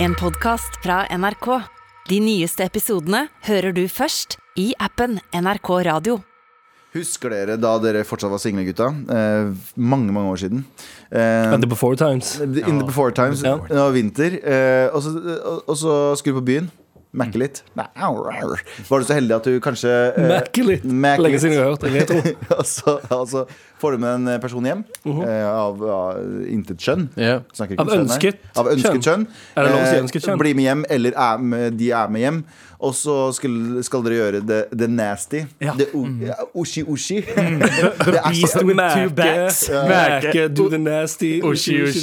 En podcast fra NRK. De nyeste episodene hører du først i appen NRK Radio. Husker dere da dere fortsatt var single, gutta? Eh, mange, mange år siden. Eh, in the before times. in the before times. Ja. Det var vinter. Eh, og, så, og, og så skulle du på byen. Mekke litt. Var du så heldig at du kanskje eh, Mekke litt. Lenge siden jeg har hørt det. Jeg tror. altså, og så får du med en eh, person hjem eh, av, av intet skjønn. Yeah. Ikke Av ønsket Av ønsket kjønn. Er det lov å si Eh, ønsket kjønn? Bli med hjem, eller er med, de er med hjem. Og så skal, skal dere gjøre det, det nasty. Ja. Det oshi-oshi. Mm. det er beast så with two backs. Merke, do the nasty. Mye og så skulle,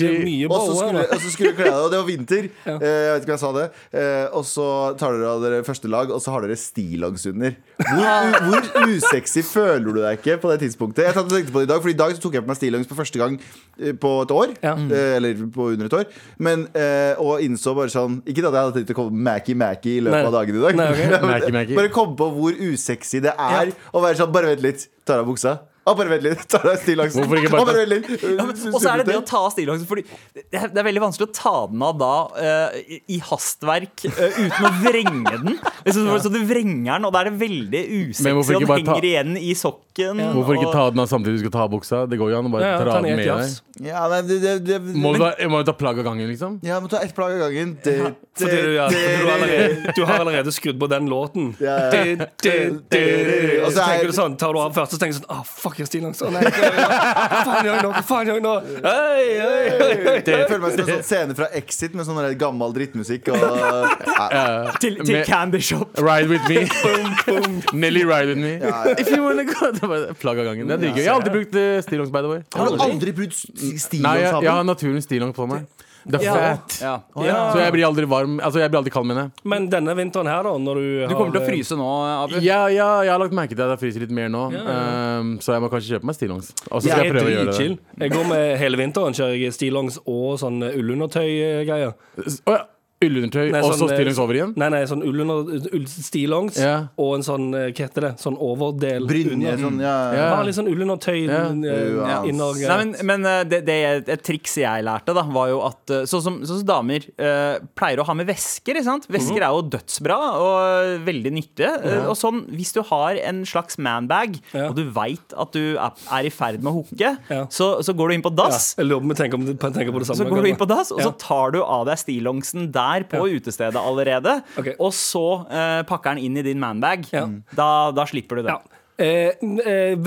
dere kle deg, og det var vinter. Eh, jeg vet ikke om jeg sa det. Eh, og så tar dere av dere første lag, og så har dere stillongs under. Hvor, hvor usexy føler du deg ikke på det tidspunktet? Jeg tenkte på det i dag, For i dag så tok jeg på meg stillongs for første gang eh, på et år. Ja. Eh, eller på under et år. Men, eh, og innså bare sånn Ikke at jeg hadde tenkt å komme Mackie-Mackie i løpet Nei. av dagen i dag. Nei, okay. Mackie, Mackie. Bare komme på hvor usexy det er å være sånn Bare vent litt. Tar av buksa. Å, bare vent litt. Ta deg stillongsen. Hvorfor ikke bare Å, vent litt. Ja, men- Og så er det det å ta stillongsen. Fordi det er, det er veldig vanskelig å ta den av da eh, i- i hastverk eh, uten å vrenge den. Liksom, Så du vrenger den, og da er det veldig Men usexy. hvorfor Og ikke den bare ta- henger igjen i sokken. Hvorfor ikke og- ta den av samtidig du skal ta av buksa? Det går jo an å bare Ja, ja, ta ta den i den ett med jafs. deg. Ja, men det, det, det, Må du, ta- må du ta plagg av gangen, liksom? Ja, må ta ett plagg av gangen. Det, Fordi du, ja, det, du, allerede, du har allerede skrudd på den låten. Ja, ja. Du, du, du, du. Og Og så er- tenker du sånn, tar du av først, så tenker du sånn Å, fuck, jeg er stillongs. Å, nei, hva faen gjør jeg nå? Hva faen gjør jeg nå? Hei, hei, hei, hei. Jeg føler meg som en sånn scene fra Exit med sånn der gammel drittmusikk. Og, ja. Til, til Med- Can Bishop. Ride with me. Nelly, ride with me. If you wanna go Det var Plagg av gangen. Det er dritgøy. Jeg har aldri brukt eh, stillongs, by the way. Har du aldri brukt stillongs Nei, jeg, jeg har naturens stillongs på meg. Det er Ja. fat. Ja. Så jeg blir aldri varm. Altså, jeg blir aldri kald, mener jeg. Men denne vinteren her, da, når du Du kommer til å fryse nå, Abu. Ja, ja, jeg har lagt merke til at jeg fryser litt mer nå, um, så jeg må kanskje kjøpe meg stillongs. Og så skal Jeg jeg prøve å gjøre det. Jeg går med hele vinteren kjører jeg stillongs og sånn ullundertøy-greier. Oh, ja. Ullundertøy, Nei, og så sånn, eh, stillongs over igjen? Nei, nei, sånn ullunder, ull, stillongs Ja. og en sånn, eh, hva heter det, sånn overdel Brynje, sånn, ja. Ja. Bare litt sånn ullundertøy Ja. eh, Ja. innergreier. Nei, men, men eh, det, det et triks jeg lærte, da, var jo at eh, sånn som, sånn som damer eh, pleier å ha med vesker. ikke sant? Vesker er jo dødsbra og veldig nyttige. Eh, og sånn, hvis du har en slags manbag, Ja. og du veit at du er, er i ferd med å hooke, Ja. så, så går du inn på ja, dass. jeg lurer på om tenker, om- tenker på det samme. Så går du inn på dass, og Ja. så tar du av deg stillongsen der på utestedet allerede. okay. Og så eh, pakker den inn i din manbag. Ja. Da, da slipper du det. Ja. Eh, eh,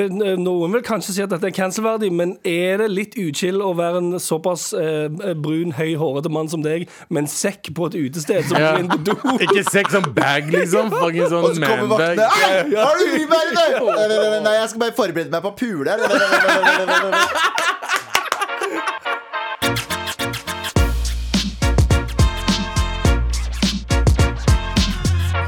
noen vil kanskje si at dette er cancelverdig, men er det litt uchill å være en såpass eh, brun, høy, hårete mann som deg med en sekk på et utested som Ja. går inn på do? Ikke sekk som bag, liksom. Fucking Og sånn så kommer vaktene. Har du nei, nei, jeg skal bare forberede meg på å pule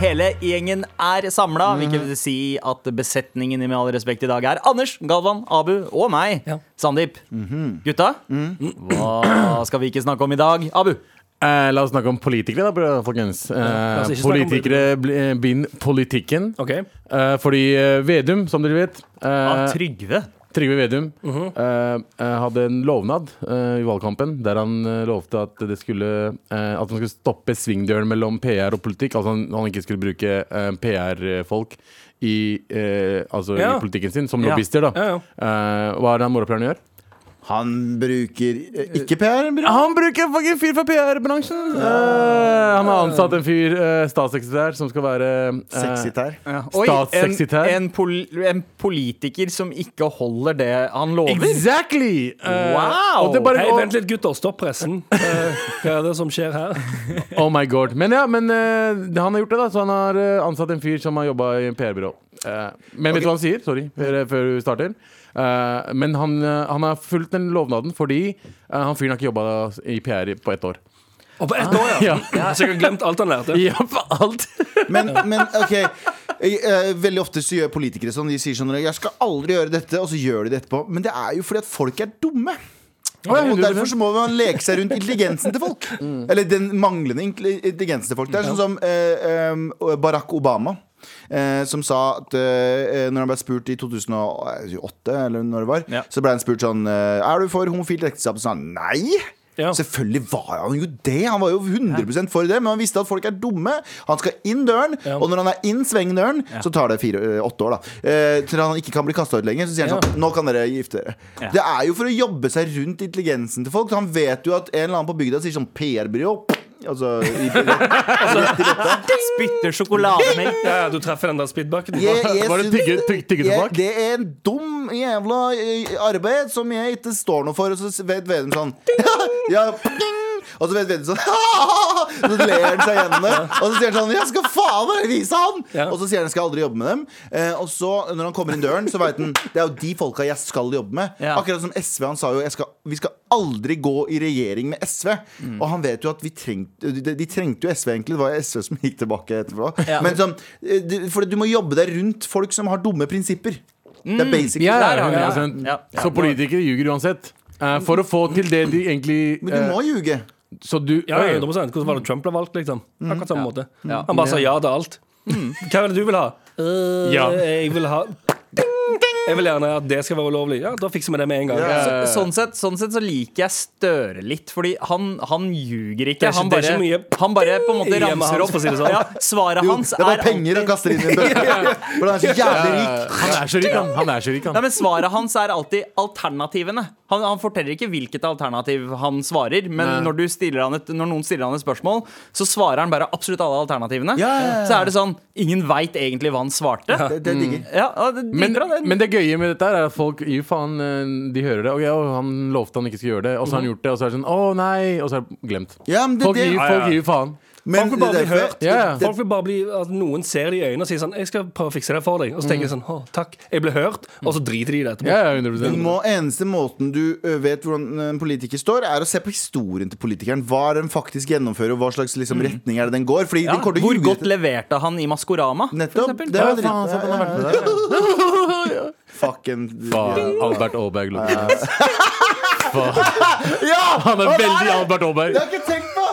Hele gjengen er samla, hvilket vil si at besetningen Med all respekt i dag er Anders, Galvan, Abu og meg, Ja. Sandeep. Gutta, hva skal vi ikke snakke om i dag? Abu? Eh, la oss snakke om politikere, da, folkens. Eh, politikere bind begynner politikken. Okay. Eh, fordi eh, Vedum, som dere vet eh, Ah, Trygve. Trygve Vedum uh -huh. uh, hadde en lovnad uh, i valgkampen der han eh, lovte at det skulle eh, At han skulle stoppe svingdøren mellom PR og politikk. Altså han, han ikke skulle bruke PR-folk i, altså Ja. i politikken sin som Ja. lobbyister. da Ja, Hva er det han morapuleren gjør? Han bruker eh, ikke PR, bro. Han bruker en fyr fra PR-bransjen! Uh, han har ansatt en fyr, uh, statssekretær, som skal være eh, Sexy Ja. Oi, en, Statssekretær. en, pol en politiker som ikke holder det han lover. Exactly! Eh, Wow! bare, Hei, vent litt, gutter. Stopp pressen. Eh, hva er det som skjer her? Oh my god. Men ja, men eh, han har gjort det, da. Så han har eh, ansatt en fyr som har jobba i PR-byrå. Eh, men vet du hva han sier? Sorry, før, du starter. Eh, men han, eh, han har fulgt den lovnaden fordi eh, han fyren har ikke jobba i PR på ett år. Og på ett år, ja. Ja. Så jeg har glemt alt han lærte. Ja, på alt! Men, men ok Veldig ofte så gjør politikere sånn. De sier sånn Jeg skal aldri gjøre dette, og så gjør de det etterpå. Men det er jo fordi at folk er dumme. ja, og 100%. Derfor så må man leke seg rundt intelligensen til folk. Eller den manglende intelligensen til folk. Det er sånn som eh, eh, Barack Obama. Eh, som sa at eh, når han ble spurt i 2008, eller når det var, Ja. så ble han spurt sånn eh, Er du for homofilt ekteskap? Så sa han nei. Ja. Selvfølgelig var han jo det. Han var jo 100 for det, men han visste at folk er dumme. Han skal inn døren, Ja. og når han er inn svingdøren, så tar det fire, åtte år, da. Eh, til han ikke kan bli kasta ut lenger. Så sier han Ja. sånn Nå kan dere gifte dere. Ja. Det er jo for å jobbe seg rundt intelligensen til folk. Han vet jo at en eller annen på bygda sier sånn PR-byrå. Altså, i, rett. Spytter sjokolademelk. Ja, ja, du treffer den der spyttbakken. Var det tygge- tygge- tyggetobakk? Det er en dum jævla eh, arbeid som jeg ikke står noe for. Og så vet Vedum sånn ja, ping! Og så vet Vedum sånn Så ler han seg gjennom det. Og så sier han sånn Jeg skal faen meg vise han! Og så sier han jeg skal aldri jobbe med dem. Eh, og så, når han kommer inn døren, så vet han det er jo de folka jeg skal jobbe med. Akkurat som SV. Han sa jo jeg skal, vi skal aldri gå i regjering med SV. Mm. Og han vet jo at vi trengte de, de trengte jo SV, egentlig. Det var SV som gikk tilbake etterpå. Ja. Men sånn, for du må jobbe deg rundt folk som har dumme prinsipper. Det er basic. Ja, ja, har vi det. 100%. Ja. Så politikere ljuger uansett. Eh, for å få til det de egentlig Men du må ljuge. Så du Ja, 100 Hvordan var det Trump ble valgt, liksom? Akkurat samme måte. Ja. Han bare sa ja til alt. Hva er det du vil ha? Ja. Jeg vil ha Jeg vil gjerne at det skal være ulovlig. Ja, da fikser vi det med en gang. Ja. Så, sånn, sett, sånn sett så liker jeg Støre litt, fordi han, han ljuger ikke. Er han, er bare, ikke mye han bare på en måte ramser opp. si det sånn. Ja, svaret Jo, hans det er bare er penger han kaster inn i en bøtte. For han er så jævlig rik. Han er så rik, han. Han er så rik, Nei, han. men Svaret hans er alltid alternativene. Han, han forteller ikke hvilket alternativ han svarer, men når, du han et, når noen stiller han et spørsmål, så svarer han bare absolutt alle alternativene. Så er det sånn Ingen veit egentlig hva han svarte. Ja, Det, det digger. ja, det er Men, det. men det gøye med dette er at folk gir faen. eh, De hører det. Og ja, han lovte han ikke skulle gjøre det, og så har han gjort det, og så er det sånn Å nei! Og så er det glemt. Ja, men det, Folk det, gir, Ja, ja. folk gir faen. Men Folk vil bare bli derfor- hørt. Ja, ja. Folk vil bare bli at Noen ser det i øynene og sier sånn 'Jeg skal prøve å fikse det for deg.' Og så tenker jeg sånn 'Å, takk, jeg ble hørt', og så driter de i det etterpå. Ja, ja, Den 100 må, eneste måten du vet hvordan en politiker står, er å se på historien til politikeren. Hva er den faktisk gjennomfører, og hva slags liksom, retning er det den går. Fordi ja, den hvor ljuge godt leverte han i Maskorama? for Nettopp. eksempel? Det Ja. Fucking Faen, Albert Aaberg. Ja! Han er veldig Albert Aaberg. Det har jeg ikke tenkt på!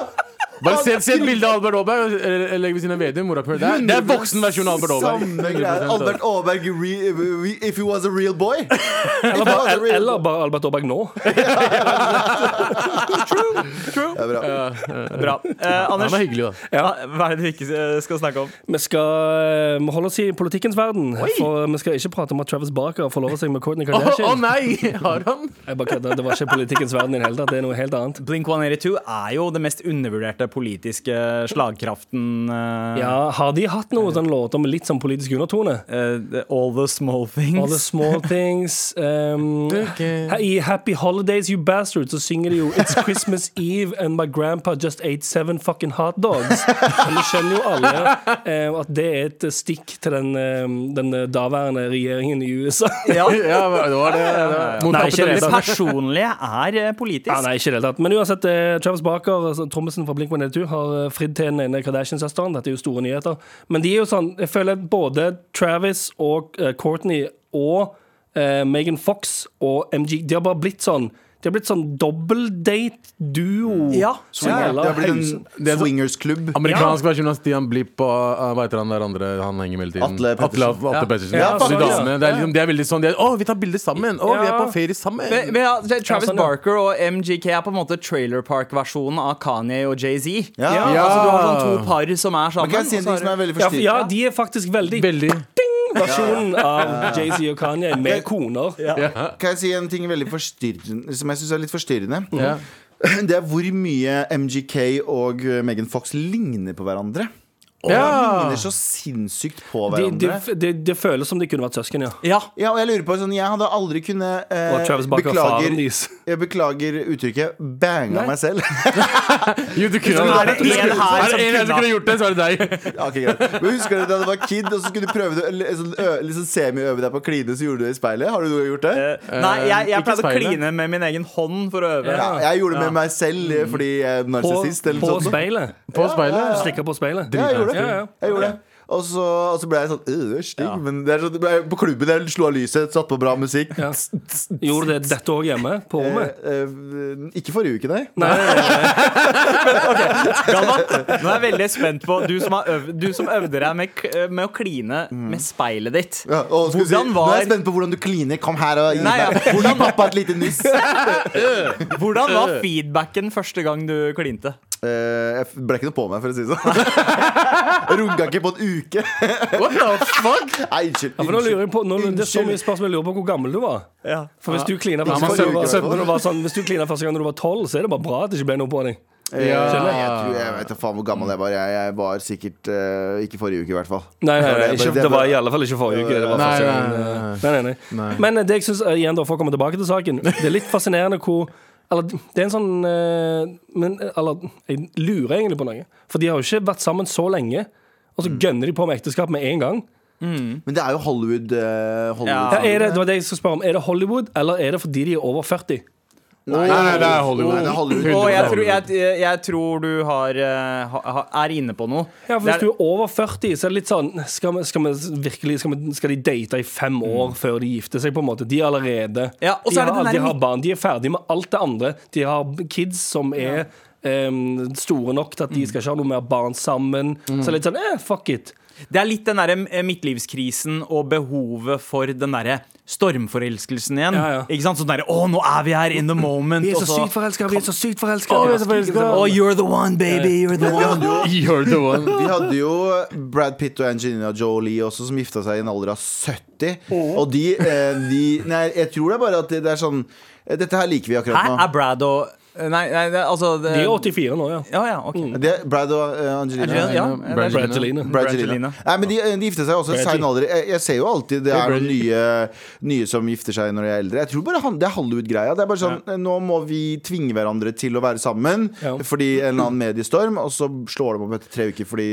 Bare se, se et bilde av Albert Aaberg og legg ved siden av Vedum. Det, er- det er voksen versjon av Albert Aaberg. 100%, Albert Aaberg if he was a real boy. Eller, bare, eller bare Albert Aaberg nå. Det er bra. Bra. Uh, Anders, var hyggelig, da. hva er det vi ikke eh, skal snakke om? Vi skal eh, vi holde oss i politikkens verden. For vi skal ikke prate om at Travis Barker forlover seg med Kourtney Å oh, Kardashian. nei! Har han? Jeg bare kødder. Det var ikke politikkens verden i det hele tatt. Det er noe helt annet. Blink 182 er jo det mest undervurderte politiske slagkraften eh, Ja, Har de hatt noen sånne låter med litt sånn politisk undertone? Uh, All the small things. All the small things. Um, Okay. I Happy Holidays You Bastards så synger de jo It's Christmas Eve and my grandpa just ate seven fucking hot dogs. Men vi skjønner jo alle uh, at det er et stikk til den, uh, den daværende regjeringen i USA. Ja. Ja, det var det. det var. Nei, ikke det. Personlige er politisk. Ja, nei, ikke i det hele tatt. Men uansett, Travis Barker, altså, trommisen fra Blink-182, har eh, fridd til den ene Kardashian-søsteren. Dette er jo store nyheter. Men de er jo sånn Jeg føler både Travis og eh, Courtney og eh, Megan Fox og MG De har bare blitt sånn De har blitt sånn dobbeltdate-duo. Ja. Det har blitt en Det er swingersklubb. Amerikansk versjon av Stian Blipp og uh, hva heter han der andre han henger med hele tiden? Atle Pettersen. Atle, Ja. Pettersen. Ja, Ja, ja. Det er, liksom, det er veldig sånn de er, Å, vi tar bilder sammen! Å, vi er på ferie sammen! Men, men ja, Travis Ja, sånn, ja. Barker og MGK er på en måte Trailer Park-versjonen av Kanye og Jay-Z. Ja. Ja, altså, du har sånn to par som er sammen. Men kan jeg si en ting som er veldig Ja, ja, de er faktisk veldig Veldig. Versjonen av Jay-Z og Kanye med koner. Kan jeg si en ting veldig forstyrrende som jeg syns er litt forstyrrende? Ja. Det er hvor mye MGK og Megan Fox ligner på hverandre. Og Ja. de ligner så sinnssykt på De, de, hverandre. de, det føles som de kunne vært søsken, ja. Ja. Ja, og jeg lurer på sånn, Jeg hadde aldri kunnet eh, Og beklager, jeg beklager uttrykket banga meg selv. Jo, du kunne Er det en her Er som det en som kunne kunne gjort det, så er det deg. Ja, ok, greit. Men Husker du da du var kid, og så skulle du prøve det, sånn, liksom semi-øve deg på å kline, så gjorde du det i speilet? Har du gjort det? Eh, Nei, jeg, jeg pleide å kline med min egen hånd for å øve. Ja, jeg gjorde det med meg selv eh, fordi jeg er På, narsissist. På, på på speilet. På speilet. Slikke på speilet. Ja, jeg gjorde det. Ja, ja. Jeg gjorde det. Og så, og så ble jeg sånn øh, det Ja. stygg. Men det er sånn, på klubben der slo av lyset, satt på bra musikk. Ja. Gjorde det dette òg hjemme? På rommet? Eh, eh, ikke forrige uke, nei. Nei, nei, nei. Galvan, nå er jeg veldig spent på Du som, har øv, du som øvde deg med, med å kline med speilet ditt. Ja, og skal si, var Nå er jeg spent på hvordan du kliner. Kom her og gi, Nei, ja. Hvordan pappa et lite nyss. hvordan var feedbacken første gang du klinte? Eh, jeg ble ikke noe på meg, for å si det sånn. Runka ikke på en uke. What the fuck? Nei, unnskyld. Ja, for nå lurer jeg på, nå, det er så mye spørsmål jeg lurer på hvor gammel du var. For hvis du klina første, var- var sånn, første gang du var tolv, så er det bare bra at det ikke ble noe på deg. Ja. Jeg, tror, jeg vet da faen hvor gammel jeg var. Jeg, jeg var sikkert uh, ikke forrige uke, i hvert fall. Nei, nei, nei Det- ikke, det- var i alle fall ikke forrige uke. Det var Nei, nei, nei, nei, nei, nei. Nei. Men eh, det jeg synes, eh, igjen da, for å komme tilbake til saken Det er litt fascinerende hvor eller, det er en sånn eh, men, Eller jeg lurer egentlig på noe. For de har jo ikke vært sammen så lenge, og så gønner de på med ekteskap med en gang. Men det er jo Hollywood. Uh, Hollywood Ja. Ja, er det, det var det jeg skulle spørre om Er det Hollywood, eller er det fordi de er over 40? Nei, Nei, nei, det er Hollywood. Nei, det er Hollywood. Og jeg tror, jeg, jeg tror du har, eh, ha, er inne på noe. Ja, for Hvis er- du er over 40, så er det litt sånn Skal, vi, skal, vi virkelig, skal, vi, skal de date i fem år før de gifter seg? på en måte De er allerede Ja, og så de, er det har, de har barn, de er ferdige med alt det andre. De har kids som er em, store nok til at de skal ikke ha noe mer barn sammen. Så det er litt sånn eh, fuck it. Det er litt den der eh, midtlivskrisen og behovet for den derre stormforelskelsen igjen. Ja, ja. Ikke sant? Sånn derre Å, nå er vi her in the moment. Vi er så sykt forelska, vi er så sykt forelska. Oh, vi er så forelsket. Oh, you're the one, baby. You're the one. You're the one. Vi hadde jo Brad Pitt og Angelina Jolie også, som gifta seg i en alder av 70. Og de, eh, de Nei, jeg tror det er bare at det, det er sånn eh, Dette her liker vi akkurat nå. Her Er Brad og Nei, nei det, altså det, De er 84 nå, ja. Ja, ja, ok. Det er Brad og eh, Angelina. Angelina, ja, det. Nei, men de, de gifter seg også i sein alder. Jeg, jeg ser jo alltid det er noen nye, nye som gifter seg når de er eldre. Jeg tror bare han, Det er Hollywood-greia. Det er bare sånn Nå må vi tvinge hverandre til å være sammen Ja. fordi en eller annen mediestorm, og så slår de opp etter tre uker fordi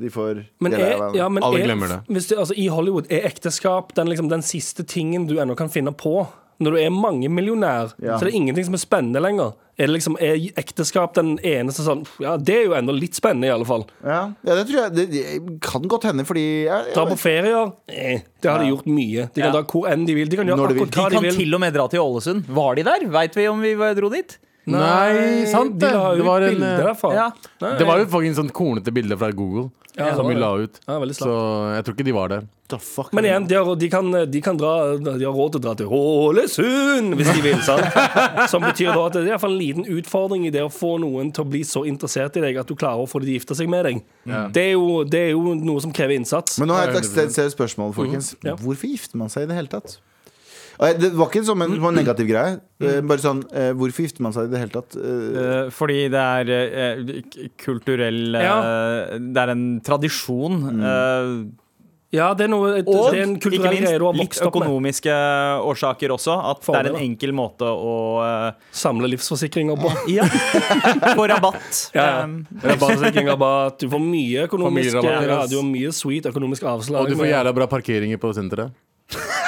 de får Men er, ja, men Alle er, glemmer det. Hvis det, altså, I Hollywood er ekteskap den, liksom, den siste tingen du ennå kan finne på. Når du er mangemillionær, Ja. så er det ingenting som er spennende lenger. Er, det liksom, er ekteskap den eneste sånn Ja, det er jo ennå litt spennende, i alle fall. Ja, ja, det tror jeg Det, det kan godt hende, fordi jeg, jeg, Dra på ferier, eh, det har de gjort mye. De kan Ja. dra hvor enn de vil. De kan gjøre de vil. De kan De de vil. til og med dra til Ålesund. Var de der? Veit vi om vi dro dit? Nei, sant De det. la Det var en, bilder eh, derfra. Ja. Det var jo faktisk sånn kornete bilde fra Google Ja, som vi la ut. Ja, Så jeg tror ikke de var der. the fuck Men igjen, de har, de, kan, de kan dra De har råd til å dra til Ålesund hvis de vil, sant? Som betyr da at det er i hvert fall en liten utfordring i det å få noen til å bli så interessert i deg at du klarer å få dem til å gifte seg med deg. Det, er jo, det er jo noe som krever innsats. Men nå har jeg et seriøst spørsmål, folkens. Ja. Hvorfor gifter man seg i det hele tatt? Og Det var ikke som en, som en negativ greie. Eh, Bare sånn, eh, Hvorfor gifter man seg i det hele tatt? Eh, Eh, fordi det er kulturell Ja. Det er en tradisjon. Mm. Ja, det er, noe, det og er en ikke kulturell greie du har vokst opp med. økonomiske årsaker også. At det er en enkel måte å uh, Samle livsforsikringer på. Ja. På rabatt. Ja, ja. Um, Livsforsikring, rabatt. Du får mye økonomisk ja, Du har mye sweet økonomisk avslag. Og du får jævla bra parkeringer på senteret.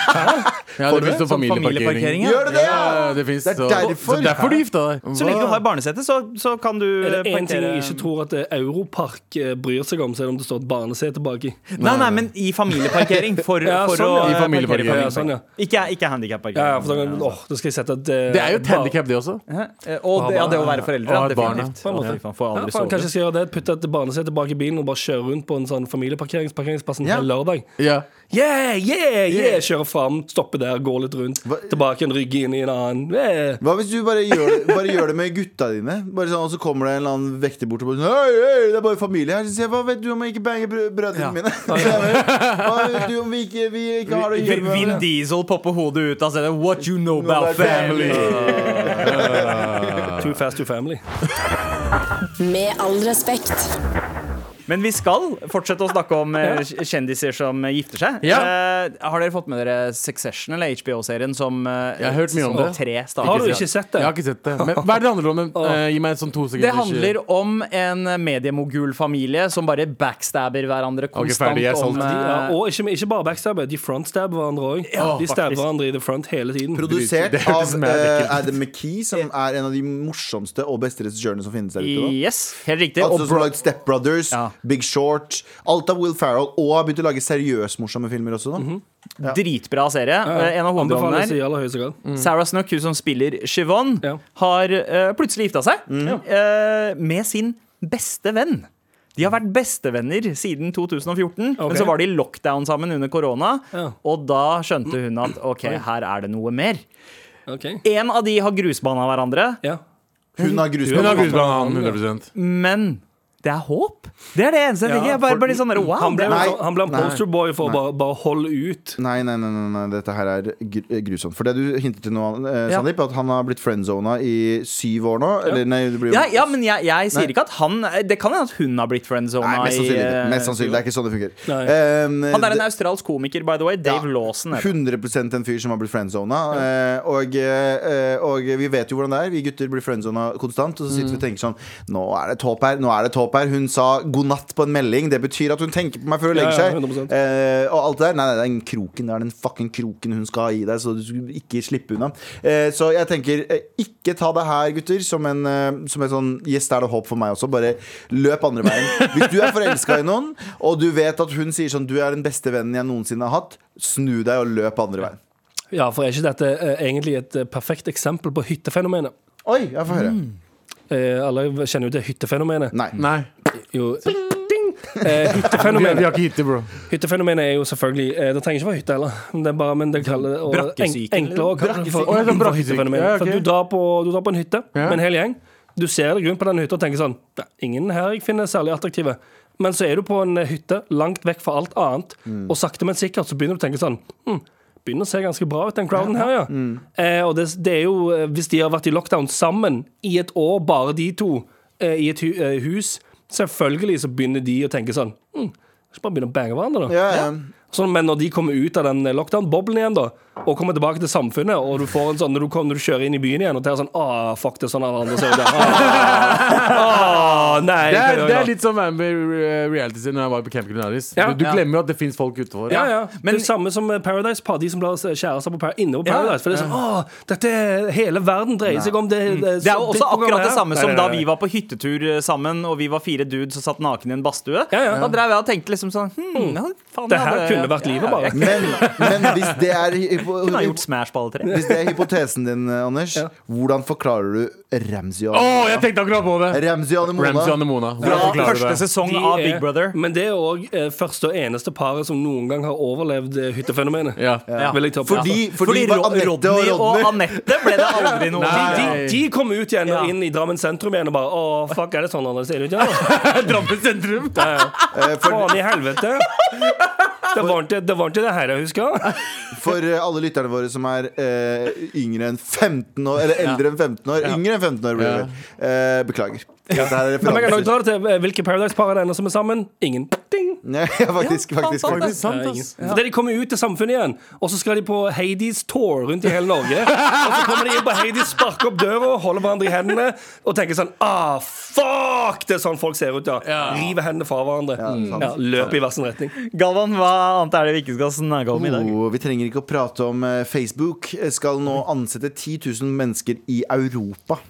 Ja, det fins jo Sånn familieparkering. Gjør det det? Ja, det finnes. Det er derfor. så derfor du gifta deg. Så lenge du har barnesete, så, så kan du Er det én ting jeg ikke tror at Europark eh, bryr seg om, er om det står et barnesete baki. Nei, nei, men i familieparkering. For, Ja, for sånn, å. I familieparkering. Ja, sånn, ja. Ikke, ikke handikapparkering. ja, for da, åh, da skal jeg sette et eh, Det er jo et handikap, det også. Eh, Og det, ja, det å være foreldre. Og Ja, et barn, ja. definitivt. En. Å, Får Ja, aldri faen, kanskje jeg skal gjøre det Putte et barnesete bak i bilen og bare kjøre rundt på en sånn familieparkeringsplassen Ja. hele lørdag. Ja. Yeah, yeah, yeah! Kjøre fram, stoppe der, gå litt rundt. Hva- Tilbake en rygg inn i en annen. Eh. Hva hvis du bare gjør, det, bare gjør det med gutta dine? Bare sånn, Og så kommer det en eller annen vekter bort og bare sånn Hei, hei, det er bare familie her. Så sier jeg, Hva vet du om jeg ikke banger brø- brødrene Ja. mine? Hva vet du om vi ikke, vi ikke har det å gjøre med Vin? Diesel popper hodet ut av stedet. What you know about about family? Too fast to family. Med all respekt. Men vi skal fortsette å snakke om eh, kjendiser som gifter seg. Ja. Uh, har dere fått med dere Succession, eller HBO-serien, som uh, Jeg har hørt mye om det. tre starter? Har du ikke sett det? Jeg har ikke sett det. Men hva er det handler om? Uh, gi meg sånn to sekunder. Det handler om en mediemogul-familie som bare backstabber hverandre konstant. solgt. om, De, ja, og ikke, ikke bare backstabber, de frontstabber hverandre òg. Ja, de stabber hverandre i the front hele tiden. Produsert av. Adam McKee, som er en av de morsomste og beste regissørene som finnes der ute. Yes, helt riktig. Altså og som har lagd Step Brothers, Ja. Big Short. Alt av Will Ferrell. Og har begynt å lage seriøst morsomme filmer også. Da. ja. Dritbra serie. Eh, En av hovedrollene her. mm. Sarah Snook, hun som spiller Siobhan, Ja. har uh, plutselig gifta seg uh, med sin beste venn. De har vært bestevenner siden 2014, okay. men så var de i lockdown sammen under korona. Ja. Og da skjønte hun at OK, her er det noe mer. Okay. En av de har grusbana hverandre, Ja. Hun har Hun har grusbanen, han. 100% men det er håp. Det er det eneste jeg tenker. Bare, bare sånn wow. Han ble, Nei. han ble en posterboy for å bare, bare holde ut. Nei, nei, nei, nei, nei, dette her er grusomt. For det du hintet til nå, eh, Ja. Sandeep, at han har blitt friendzona i syv år nå. Eller nei, det blir jo ja, ja, men jeg, jeg sier Nei. ikke at han Det kan hende at hun har blitt friendzona Nei, mest sannsynlig. I. Mest sannsynlig, Det er ikke sånn det fungerer. Nei. Eh, Han er en australsk komiker, by the way. Dave Ja. Lawson. 100% en fyr som har blitt friendzona. Eh, og, eh, og vi vet jo hvordan det er. Vi gutter blir friendzona konstant. Og så sitter vi og tenker sånn Nå er det et håp her. Nå er det et håp her. Hun sa god natt på en melding. Det betyr at hun tenker på meg før hun legger seg. Eh, og alt det der. Nei, nei, det er den kroken. Det er den fucking kroken hun skal gi deg, så du skal ikke slippe unna. Eh, så jeg tenker, eh, ikke ta det her, gutter, som en, eh, som en sånn Yes, det er det håp for meg også. Bare løp andre veien. Hvis du er forelska i noen, og du vet at hun sier sånn Du er den beste vennen jeg noensinne har hatt, snu deg og løp andre veien. Ja, for er ikke dette eh, egentlig et perfekt eksempel på hyttefenomenet? Oi, jeg får høre. Eh, alle kjenner jo til hyttefenomenet. Nei. Nei. Jo, ding! Eh, hyttefenomenet, vi har ikke hytte, bro. hyttefenomenet er jo selvfølgelig eh, Det trenger ikke være hytte heller. Det er bare, men det kaller og Brakkesyken, en- Enklere å kalle det for, sånn for hyttefenomen. Ja, okay. For du drar, på, du drar på en hytte Ja. med en hel gjeng. Du ser deg rundt på den hytta og tenker sånn Ingen her jeg finner særlig attraktive. Men så er du på en hytte langt vekk fra alt annet, Mm. og sakte, men sikkert så begynner du å tenke sånn hm, Begynner å se ganske bra ut, den crowden her, ja. Mm. Eh, og det, det er jo, eh, hvis de har vært i lockdown sammen i et år, bare de to, eh, i et hu eh, hus, selvfølgelig så begynner de å tenke sånn hm, Skal bare begynne å bange hverandre, da. Ja, ja. Sånn, men når de kommer ut av den lockdown-boblen igjen, da og kommer tilbake til samfunnet, og du får en sånn når du, kommer, når du kjører inn i byen igjen og tenker sånn Åh, fuck, det er sånn alle andre ser ut. ja. Nei. Det er, det er litt som reality reality sin når jeg var på Camp Culinaris. Ja. Du, du glemmer jo at det fins folk utenfor. ja, ja. Men- det er samme som Paradise Par, de som lar kjære seg på par inne på Ja. Paradise. For det er sånn, åh, dette hele verden dreier seg om det. Det, Mm. Det er jo også akkurat det samme som da vi var på hyttetur eh, sammen, og vi var fire dudes og satt naken i en badstue. Ja, ja. Da drev jeg og tenkte liksom sånn hm, faen, Det her hadde- kunne vært livet, bare. Men, men hvis det er Kunne ha gjort Smash på alle tre. Hvis det er hypotesen din, eh, Anders, Ja. hvordan forklarer du Ramsey og Oh, jeg tenkte akkurat på det! Ramsey og Ramsey Mona. Hvordan Fra første det? sesong De av er- Big Brother. Men det er òg eh, første og eneste paret som noen gang har overlevd eh, hyttefenomenet. Ja. Ja. Vil jeg ta på. Fordi, fordi, Fordi Ro- Anette Rodney og Anette ble det aldri noe av. de, de kom ut igjen Ja. inn i Drammen sentrum igjen og bare Å, fuck, er det sånn andre ser ut? Ja. Drammen sentrum. Er- Eh, for, Faen i helvete. Det var ikke det, var ikke det her jeg husker. for eh, alle lytterne våre som er eh, yngre enn 15 år, eller eldre enn 15 år. Yngre enn 15 år, blir det. Eh, beklager. Er Men jeg kan også dra det til eh, hvilke Paradise-par er det ennå som er sammen? Ingen. Ding. Ja, faktisk, faktisk, faktisk. faktisk. sant, Ja, Fordi de kommer ut til samfunnet igjen, og så skal de på Hades tour rundt i hele Norge. Og så kommer de inn på Hades, sparker opp døra, holder hverandre i hendene og tenker sånn Ah, fuck! Det er sånn folk ser ut, ja. River hendene fra hverandre. Ja, løper i hver sin retning. Galvan, hva annet er det vi ikke skal snakke om i dag? Oh, vi trenger ikke å prate om eh, Facebook. Skal nå ansette 10 000 mennesker i Europa.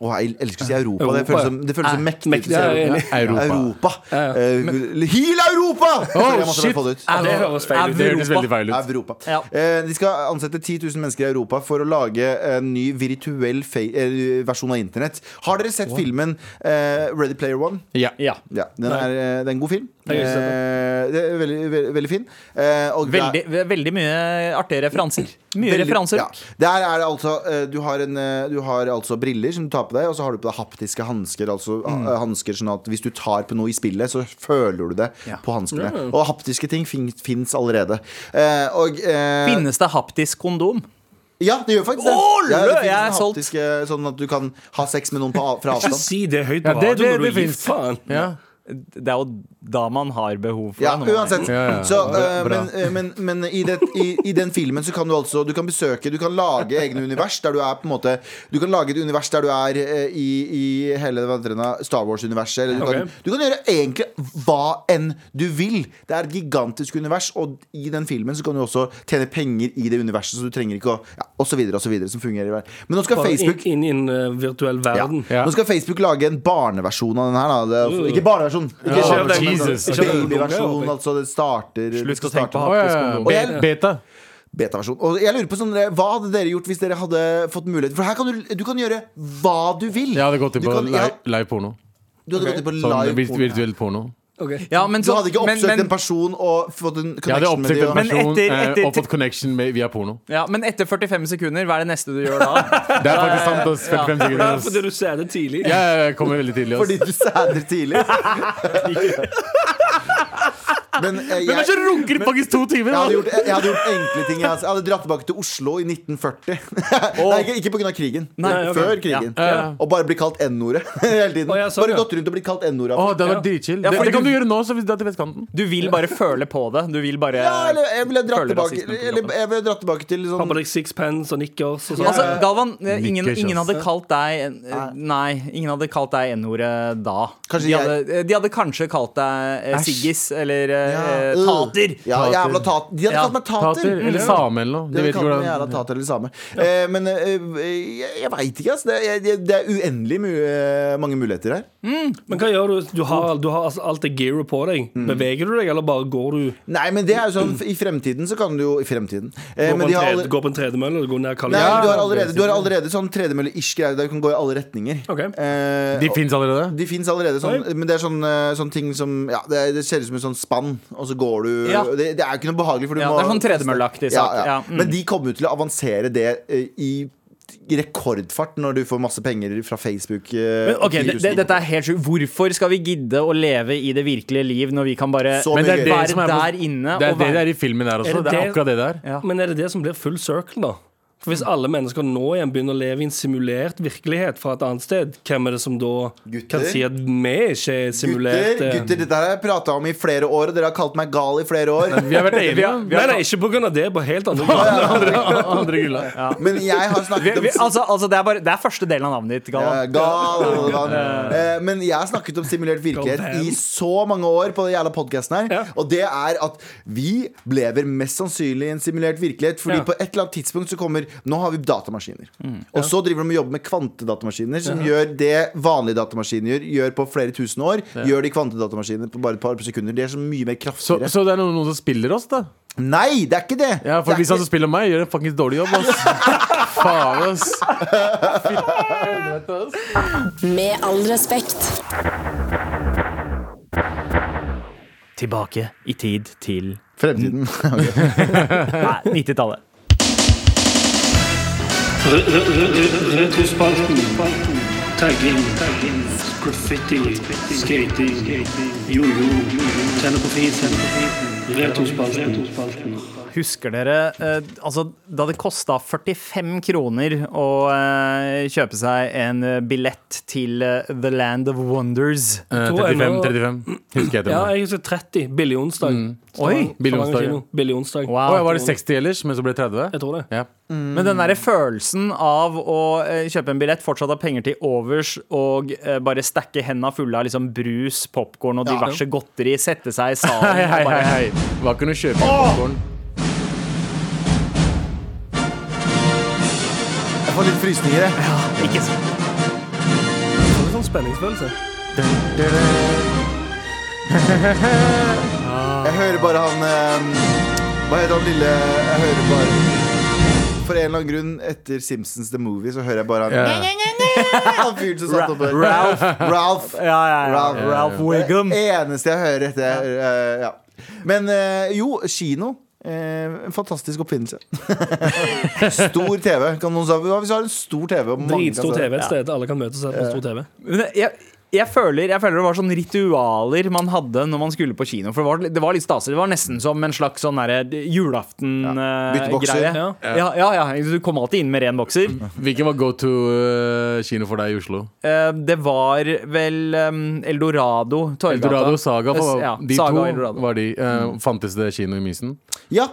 Åh, jeg elsker å si Europa. Det føles som, det føles som mektig. Mektig, ja. Europa. Europa. Ja, ja. Eh, Heal Europa! Oh, shit! måtte det. Det høres feil ut. Det høres veldig feil ut. Europa. Ja. Uh, de skal ansette 10 000 mennesker i Europa for å lage en ny virtuell eh, versjon av internett. Har dere sett filmen uh, Ready Player One? Ja. Ja. Ja, den er, det er en god film. Eh, det er veldig, veldig, veldig fin. Eh, og det er- Veldig, veldig mye artige referanser. Mye Veldig- referanser. Ja. Der er det altså eh, du har, en, eh, du har altså briller som du tar på deg, og så har du på deg haptiske hansker. Altså Mm. eh, hansker sånn at hvis du tar på noe i spillet, så føler du det på hanskene. Og haptiske ting fin, fins allerede. Eh, og eh, Finnes det haptisk kondom? Ja, det gjør faktisk det. Åh, ja, det lø, finnes jeg er solgt. haptiske, sånn at du kan ha sex med noen på, fra Ikke avstand. si det høyt Ja, på det- radio det- når det du gir finnes. faen. Ja. Det er jo da man har behov for Ja, det. uansett. Ja, ja. Så, uh, men eh, men, men i, det, i, i den filmen så kan du altså Du kan besøke Du kan lage egne univers der du er på en måte Du kan lage et univers der du er eh, i, i hele Star Wars-universet. Du, okay. kan, du kan gjøre egentlig hva enn du vil. Det er et gigantisk univers, og i den filmen så kan du også tjene penger i det universet, så du trenger ikke å ja, Og så videre og så videre som fungerer i verden. Men nå skal Bare Facebook inn, i en virtuell verden. Ja. Nå skal Facebook lage en barneversjon av den her. Da. Det Uh. Ikke barneversjon, Babyversjon. Ikke kjøp den. Jesus. Babyversjon, altså det starter Slutt å tenke på Beta. Beta-versjon. Og jeg lurer på sånn, Hva hadde dere gjort hvis dere hadde fått mulighet? For her kan du, du kan gjøre hva du vil. Jeg hadde gått inn på kan- live, live porno. Du hadde gått inn på Sånn live porno. virtuell porno. Ok. Ja, men Du hadde ikke oppsøkt men- en person og fått en connection med dem. en Men etter- eh, etter- og fått connection med, via porno. Ja, men etter 45 sekunder, hva er det neste du gjør da? Det er faktisk sant. ass. 45 Ja, sekunder. fordi du ser det tidlig. Ja, jeg kommer veldig tidlig. ass. Fordi du sæder tidlig. Men eh, Hvem er jeg, det som runker i faktisk to timer? jeg, hadde gjort, jeg hadde gjort enkle ting. Jeg hadde dratt tilbake til Oslo i 1940. Nei, ikke, ikke pga. krigen. Nei, ok. Før krigen. Ja. Ja. Og bare bli kalt N-ordet hele tiden. Å, ja, sånn, bare ja. gått rundt og blitt kalt N-ordet. Å, det hadde vært dritchill. Ja, Det, fordi det kan du- du gjøre nå, så hvis du er til vestkanten. Du vil bare føle på det. Du vil bare Ja, eller jeg ville dratt føle tilbake rasismen på Eller jeg ville dratt tilbake til Har sånn på deg sixpence og nikkers og sånn. Altså, Galvan, eh, ingen, Nikkers, ingen hadde kalt deg eh, Nei, ingen hadde kalt deg N-ordet da. Kanskje De jeg- hadde, eh, de hadde kanskje kalt deg eh, Æsj. Siggis eller eh, Ja, eh, øh. Tater. Ja, jævla tater. De hadde Ja. kalt meg tater. Tater eller same eller noe. De De vet ikke hvordan jævla tater eller same. Eh, men eh, jeg, jeg veit ikke, altså. Det, er- det er uendelig mye, eh, mange muligheter her. Men hva gjør du? Du har, du har altså alt det gearet på deg. Mm. Beveger du deg, eller bare går du Nei, men det er jo sånn I fremtiden så kan du jo I fremtiden. Eh, gå, på men en de alle, går på en tredemølle og gå ned Nei, kalorier? du har allerede, du har allerede sånn tredemølle-ish greier der du kan gå i alle retninger. Okay. Eh, De fins allerede? De fins allerede, sånn, men det er sånn, eh, sånn ting som ja, det, det ser ut som en sånn spann, og så går du Ja. det, det er jo ikke noe behagelig. For du Ja, må, det er sånn tredemølleaktig sak. ja. Ja, mm. Men de kommer jo til å avansere det eh, i rekordfart når du får masse penger fra Facebook. eh, Men, ok, det, det, Dette er helt sjukt. Hvorfor skal vi gidde å leve i det virkelige liv når vi kan bare Så Men det er det være som er der inne? Det er det det er i filmen der Er også. det Det er akkurat det der. Ja. Men er det det som blir full circle, da? For Hvis alle mennesker nå igjen begynner å leve i en simulert virkelighet fra et annet sted, hvem er det som da Gutter? kan si at vi ikke er simulert? Gutter, eh? gutter, dette har jeg prata om i flere år, og dere har kalt meg gal i flere år. Vi har vært enige. Nei, nei, ikke på grunn av det, på helt andre grunner. Andre, andre ja. Men jeg har vi, snakket om vi, altså, altså, det, er bare, det er første delen av navnet ditt, Ja, Galvan. gal, Galvan. Eh, Men jeg har snakket om simulert virkelighet i så mange år på den jævla podkasten her. Ja. Og det er at vi lever mest sannsynlig i en simulert virkelighet. Fordi Ja. på et eller annet tidspunkt så kommer Nå har vi datamaskiner. Og så driver de og jobber med kvantedatamaskiner, som gjør det vanlige datamaskiner gjør, gjør på flere tusen år. Gjør de kvantedatamaskiner på bare et par sekunder. De er så mye mer kraftigere. så det er noen, noen som spiller oss, da? Nei, det er ikke det! Ja, for det Hvis han ikke- som spiller meg, gjør en fuckings dårlig jobb, ass. Faen, ass. Med all respekt. Tilbake i tid til Fremtiden. Okay. Nei, 90-tallet. Retrospalten. Tagging. Graffiti. Skating. Jojo. Tenne på fisen. Retrospalten. Husker dere eh, altså, da det kosta 45 kroner å eh, kjøpe seg en eh, billett til eh, The Land of Wonders? Eh, 35, 35. Husker jeg det. Ja, jeg husker 30. Billig onsdag. Oi, Stavanger- billig onsdag, kino. Billig onsdag. Wow. Å, ja, var det 60 ellers, men så ble det 30? Jeg tror det. Ja. Men den der følelsen av å eh, kjøpe en billett, fortsatt ha penger til overs og eh, bare stakke henda fulle av liksom brus, popkorn og Ja. diverse godteri, sette seg i salen Hei, hei, og hei, bare hei. hva kan du kjøpe popcorn. Jeg får litt frysninger, jeg. Ikke så Det er sånn spenningsfølelse. Jeg hører bare han eh, Hva heter han lille Jeg hører bare For en eller annen grunn etter Simpsons The Movie så hører jeg bare han Ja. Han fyren som satt oppe Ralph. Ralph Ja, ja, ja. Ralph. Ralph Wiggum. Det eneste jeg hører etter eh, ja. Men eh, jo, kino eh, En fantastisk oppfinnelse Stor TV Kan noen si Hvis du har en stor TV og mange kan Dritstor TV et sted. Alle kan møtes på stor TV. Men jeg, jeg, føler, jeg føler det var sånn ritualer man hadde når man skulle på kino. For det var, det var litt staselig. Det var nesten som en slags sånn julaften-greie. Ja. Ja. Ja, ja, Du kom alltid inn med ren bokser. Hvilken var go to eh, kino for deg i Oslo? Eh, det var vel um, Eldorado. Torgata. Eldorado Saga. For, Ja, de Saga og to Eldorado. var de. Eh, fantes det kino i Mysen? Ja,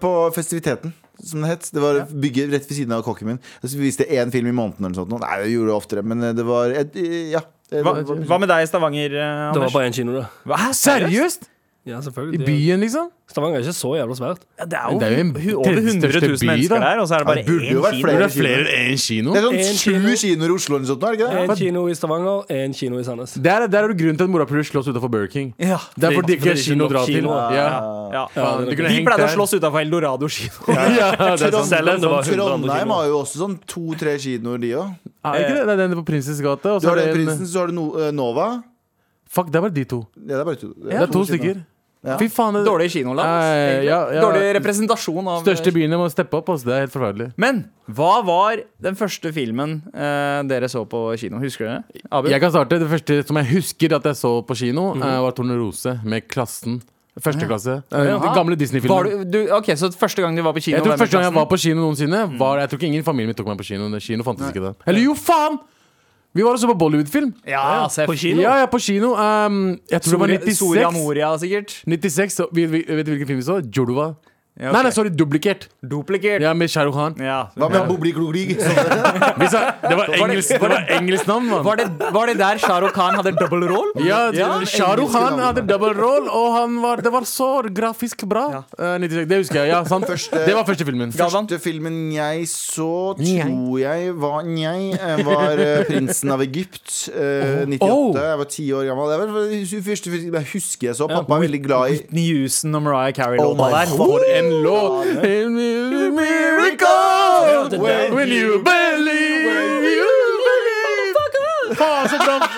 på festiviteten som det het. Det var bygget rett ved siden av kokken min. Så vi viste én film i måneden eller noe sånt. Nei, jeg gjorde det oftere, men det var et, Ja. Hva, hva med deg i Stavanger, Anders? Det var bare én kino, da. Hva? Hæ, Seriøst? Ja, I byen, liksom. Stavanger er ikke så jævla svært. Ja, det er jo, Det er jo en over tredje 100 000 by, mennesker der, og så er det bare det én kino. flere. Det er flere enn én kino. Det er sånn sju kino. kinoer i Oslo eller noe sånt, Én kino i Stavanger, en kino i Sandnes. Der, der er det grunnen til at morapuler slåss utenfor Burger King. Ja, Det er fordi det ikke er kino å dra til. Ja. ja. Kunne pleide å slåss utafor Eldorado kino. Ja, det er sant. Selv om det var 100 andre Trondheim har jo også sånn to-tre kinoer, de òg. Er ikke det? Det er den på Prinsens gate. Du så har den det Prinsen, så har du eh, Nova. Fuck, det er bare de to. Ja, det er bare to. Det er to stykker. Fy faen. Det Dårlig kinoland. Eh, ja, ja. Dårlig representasjon av største byene må steppe opp. Altså. Det er helt forferdelig. Men hva var den første filmen eh, dere så på kino? Husker dere? Abel? Jeg kan starte. Det første som jeg husker at jeg så på kino, eh, var Tornerose med Klassen. Første klasse. Eh, Den gamle Disney-filmen. du, du, ok, Så første gang du var på kino Jeg tror Første gang jeg var på kino noensinne, var Jeg tror ikke ingen familie min tok meg på kino. Kino fantes ikke da. Eller jo, faen! Vi var også på Bollywood-film. Ja, altså, På kino? Ja, ja, på kino. Um, jeg tror det var Soria Moria, sikkert. 96 så, vi, vi, vet du hvilken film vi så? Jodua. Ja, okay. Nei, nei, sorry, duplikert. Duplikert. Ja, med Shah Rukh Khan. Ja. Hva med Bobli Glogli? Vi det var engelsk, det var engelsk navn, mann. Var, det, var det der Shah Rukh Khan hadde double roll? Ja, Ja, Shah Rukh Khan hadde double roll, og han var, det var så grafisk bra. Eh, 96, det husker jeg. ja, sant Første- Det var første filmen. Første filmen jeg så, tror jeg var jeg, eh, var eh, 'Prinsen av Egypt'. eh, 98. Oh. Jeg var ti år gammel. Det var den første filmen jeg husker jeg så. Pappa er veldig glad i Whitney Houston og Mariah Oh Carey-låta my der. For en låt! Miracle! When you believe, you. Faen, så bra!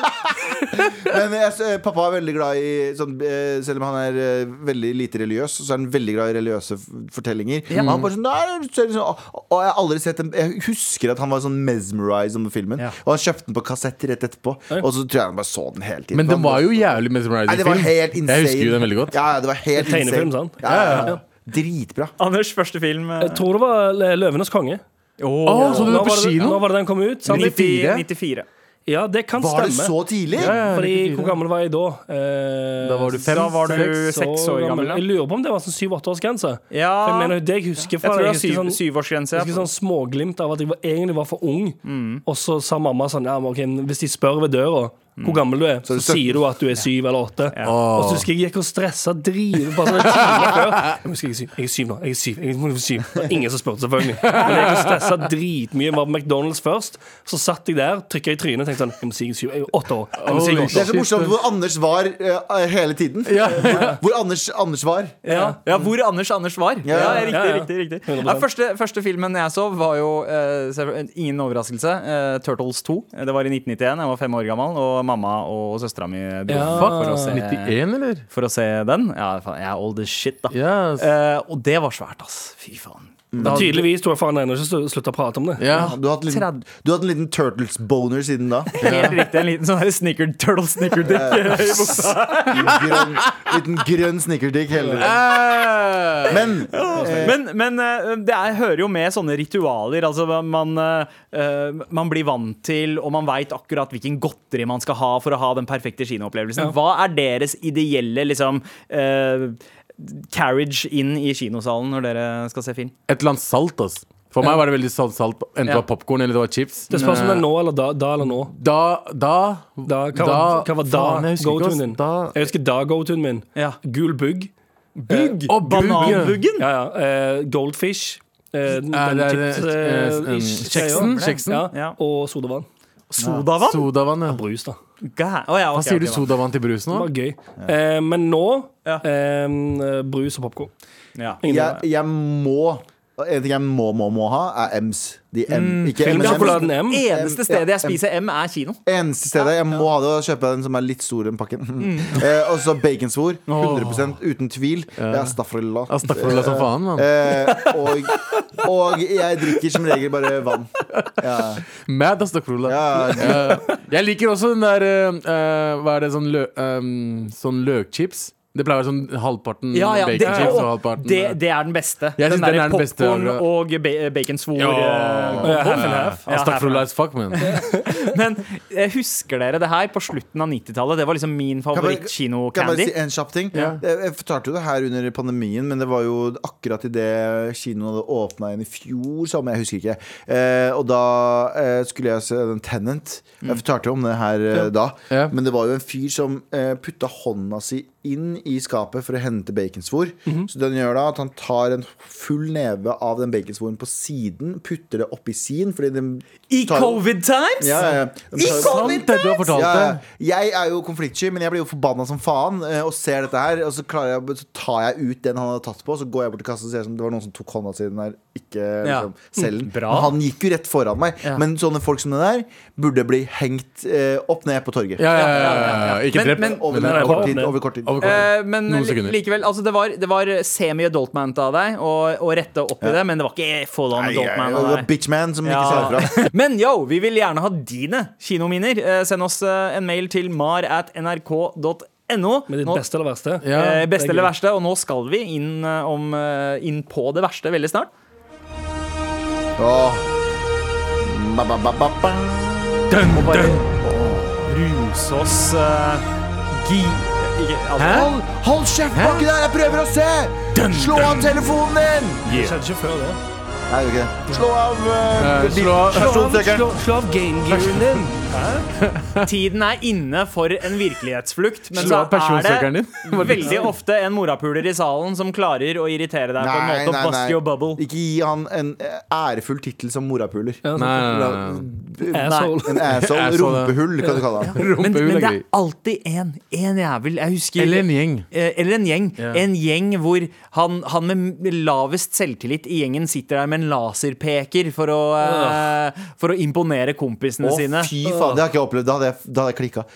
Men jeg, pappa er veldig glad i sånn, eh, Selv om han er eh, veldig lite religiøs, så er han veldig glad i religiøse fortellinger. Og Han bare sånn, Nei, så sånn og, og jeg har aldri sett en Jeg husker at han var sånn mesmerized om filmen. Ja. Og han kjøpte den på kassett rett etterpå. Og så tror jeg han bare så den hele tiden. Men det var jo jævlig mesmerizing film. Jeg husker jo den veldig godt. Ja, ja, det var helt Tegnefilm, insane. sant? Ja, ja, ja. Dritbra. Anders første film. eh, Jeg tror det var 'Løvenes konge'. Åh, så du Når det på var det, kino? Nå var det den kom ut? Sant? 94. 94. Ja, det kan Var det stemme. så tidlig? Ja, Fordi 94. Hvor gammel var jeg da? Eh, Da var du fem, Da var du seks år gammel. ja. Jeg lurer på om det var sånn syv-åtteårsgrense. Ja, jeg mener, det jeg husker jeg fra tror det var jeg husker syv, sånn, syvårsgrense. jeg husker sånn småglimt av at jeg var, egentlig var for ung. Og så sa mamma sånn ja, men ok, Hvis de spør ved døra hvor gammel du er, så, så sier du at du er syv eller åtte. Og så husker jeg jeg gikk og stressa drive bare sånn en time før. Jeg husker jeg er syv, jeg er syv nå. Jeg er syv. Jeg er syv. Det var ingen som spurte, selvfølgelig. Men jeg gikk og stressa dritmye. Var på McDonald's først. Så satt jeg der, trykka i trynet og tenkte sånn Jeg må si jeg er syv. Jeg er åtte år. Jeg må si jeg er Det er så morsomt hvor Anders var uh, hele tiden. Hvor Anders, Anders var. Ja. ja, hvor Anders Anders var. Ja, Ja, riktig, ja, ja. riktig, riktig. Ja, første, første filmen jeg så, var jo uh, ingen overraskelse. Uh, Turtles 2. Det var i 1991. Jeg var fem år gammel, og mamma og søstera mi dro Ja. for, å se, 91, eller? for å se den. Ja, jeg er old as shit, da. Yes. Uh, og det var svært, ass. Fy faen. Men Tydeligvis tror jeg faen ennå ikke slutta å prate om det. Ja. Du har hatt en liten, hatt en liten Turtles-boner siden da. Helt riktig. En liten sånn snicker, turtle snickerdick eh, i buksa. Grønn, liten grønn snickerdick hele tiden. Eh, Men Men, men eh, det er, hører jo med sånne ritualer. Altså man, eh, eh, man blir vant til, og man veit akkurat hvilken godteri man skal ha for å ha den perfekte kinoopplevelsen. Hva er deres ideelle liksom eh, carriage inn i kinosalen når dere skal se film? Et eller annet salt, altså. For meg var det veldig salt, salt Enten det Ja. var popkorn eller det var chips. Det spørs om det er nå eller da, da eller nå. Da, da, Da, hva, var, hva var da ikke, go-toen ass. din? Da- Jeg husker da go-toen min. Ja. Gul bugg. Bugg! Eh. Bananbuggen! Ja, ja. Eh, goldfish. Eh, den Eh, det er, chips, eh, eh, eh, Kjeksen, kjeksen. Ja. Ja. Og sodavann. Sodavann? Sodavann, ja. Brus, da. Gæ- Å, ja, Hva ok, sier ok, du da. sodavann til brus nå? Det var gøy. Eh, men nå Ja. eh, brus og popkorn. Ja. jeg, jeg må En ting jeg må, må, må ha, er M's. De M, ikke M, M, M. Eneste stedet jeg spiser M, er kino. Eneste stedet jeg må ha det, og kjøpe den som er litt stor, den pakken. Eh, og så baconsvor. 100 uten tvil. Ja. Astafrillah. Astagfirullah som faen, mann. Eh, og, og jeg drikker som regel bare vann. Ja. Mad astagfirullah. Ja, Eh, jeg liker også den der eh, eh, Hva er det, sånn, lø, um, sånn løkchips. Det pleier å være sånn halvparten Ja, ja, det, baconchips og halvparten det, eh, det er den beste. Jeg den den er den popcorn og ba baconsvor. Ja. as fuck, man. Men eh, husker dere det her på slutten av 90-tallet? Det var liksom min Kan jeg bare- Kan jeg bare favoritt-kino-candy. si en kjapp ting? Ja. Jeg, fortalte jo det her under pandemien, men det var jo akkurat idet kinoen hadde åpna igjen i fjor sommer. Jeg husker ikke. Eh, og da eh, skulle jeg se den Tenant. Jeg fortalte jo om det her eh, da. Ja. Men det var jo en fyr som eh, putta hånda si inn i skapet for å hente baconsvor. Mhm. Så den gjør da at han tar en full neve av den baconsvoren på siden, putter det oppi sin, fordi den I tar- covid times? Ja, ja, ja. I covid ja, ja. Jeg er jo konfliktsky, men jeg blir jo forbanna som faen eh, og ser dette her. Og så, jeg, så tar jeg ut den han hadde tatt på, så går jeg bort til kassa og ser som det var noen som tok hånda si den der, ikke Ja. liksom, selv den. Bra. Han gikk jo rett foran meg. Ja. Men sånne folk som det der burde bli hengt eh, opp ned på torget. Ja, ja, ja, ja, ja. Ikke drept. men- Over, men- over, kort tid, over kort tid. over kort. Eh, men Noen sekunder. likevel, altså det var, det var semi-adultment av deg å, å rette opp i det, men det var ikke full on adultman. var deg. bitchman som ikke ser fra. Men yo, vi vil gjerne ha dine kinominner. Uh, Send oss uh, en mail til mar at nrk.no. Med ditt Nå- beste eller verste. Ja. eh, beste er eller verste, og nå skal vi inn, eh, om, eh, inn på det verste veldig snart. Åh. Ba, ba, ba, ba, ba. Og bare ruse oss uh, gi... Altså, Hæ? Hold, hold kjeft baki der, jeg prøver å se! Slå av telefonen din! Det skjedde ikke før det. Nei, det er ikke det. Slå av uh, uh, slå av- av, av gamegearen din. Tiden er inne for en virkelighetsflukt, men så er det veldig ofte en morapuler i salen som klarer å irritere deg på en måte og bust your bubble. Ikke gi han en ærefull tittel som morapuler. Ja, Nei, nei, nei, nei. Asshole. En asshole. Rumpehull, kan du kalle han. Men, men er det er alltid en, Én jævel Jeg husker Eller en gjeng. Eh, Eller en gjeng. Ja. En gjeng hvor han, han med lavest selvtillit i gjengen sitter der med en laserpeker for å, eh, for å imponere kompisene Å, sine. fy faen, det har ikke jeg opplevd. Da hadde jeg, da hadde jeg klikka.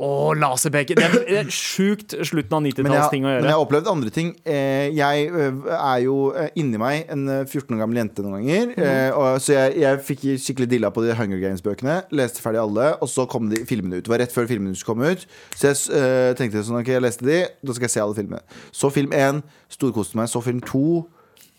Å, laserpeke. Det er- det er sjukt slutten av 90-tallsting å men jeg har opplevd andre ting. Eh, jeg er jo inni meg en eh, 14 år gammel jente noen ganger. Eh, så jeg, jeg fikk skikkelig dilla på de Hunger Games-bøkene. Leste ferdig alle, og så kom de filmene ut. Det var rett før filmene skulle komme ut. Så jeg tenkte sånn, ok, jeg leste de, da skal jeg se alle filmene. Så film én, storkoste meg. Så film to.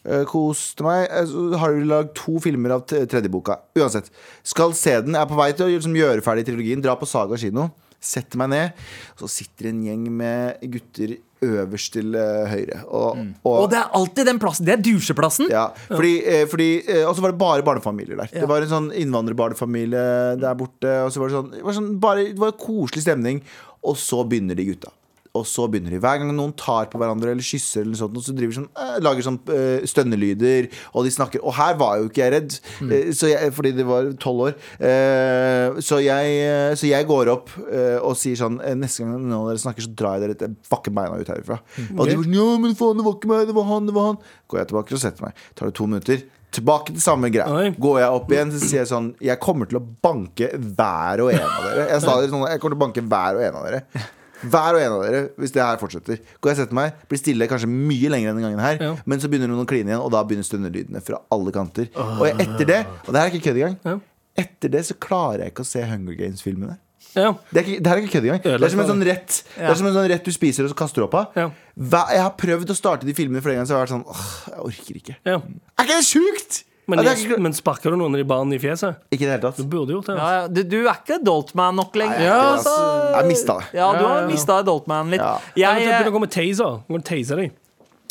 Eh, Koste meg. Eh, har du lagd to filmer av tredje boka. Uansett. Skal se den. Jeg Er på vei til å liksom, gjøre ferdig trilogien. Dra på Saga kino. Setter meg ned. Så sitter en gjeng med gutter øverst til eh, høyre. Og, og, Og det er alltid den plassen. Det er dusjeplassen. ja, fordi, eh, fordi eh, Og så var det bare barnefamilier der. Det var en sånn innvandrerbarnefamilie der borte. Og så var det sånn, det var sånn bare, Det var koselig stemning. Og så begynner de gutta. Og så begynner de Hver gang noen tar på hverandre eller kysser, eller sånt, så driver sånn, eh, lager sånn eh, stønnelyder, og de snakker Og her var jo ikke jeg redd, eh, så jeg, fordi det var tolv år. Eh, så, jeg, eh, så jeg går opp eh, og sier sånn eh, Neste gang noen av dere snakker, så drar jeg dere fucking beina ut herifra. Og de var sånn Ja, men faen, det var ikke meg, det var han, det var han. Går jeg tilbake og setter meg. Tar det to minutter. Tilbake til samme greia. Går jeg opp igjen, så sier jeg sånn Jeg kommer til å banke hver og en av dere. Jeg sa det sånn, jeg kommer til å banke hver og en av dere. Hver og en av dere, hvis det her fortsetter. Går jeg og setter meg, blir stille kanskje mye lenger enn denne gangen her, Ja. men så begynner noen å kline igjen, og da begynner stønnelydene fra alle kanter. Og etter det, og det her er ikke kødd engang, Ja. etter det så klarer jeg ikke å se Hunger Games-filmene. Ja. Det er, ikke, det her er ikke kødd engang. Det er som en sånn rett Det er som en sånn rett du spiser og så kaster du opp av. Jeg har prøvd å starte de filmene flere ganger, så jeg har vært sånn Åh, jeg orker ikke. Er ikke det sjukt? Men, Ja, ikke, men sparker du noen av de barna i fjeset? ikke det hele tatt. Du burde gjort det. Altså. ja, du, du er ikke adultman nok lenger. Nei, jeg er ikke det. Jeg mista det. Ja, du har Ja, ja. mista adultman litt. Ja. jeg, Jeg, begynner å gå med taser. jeg.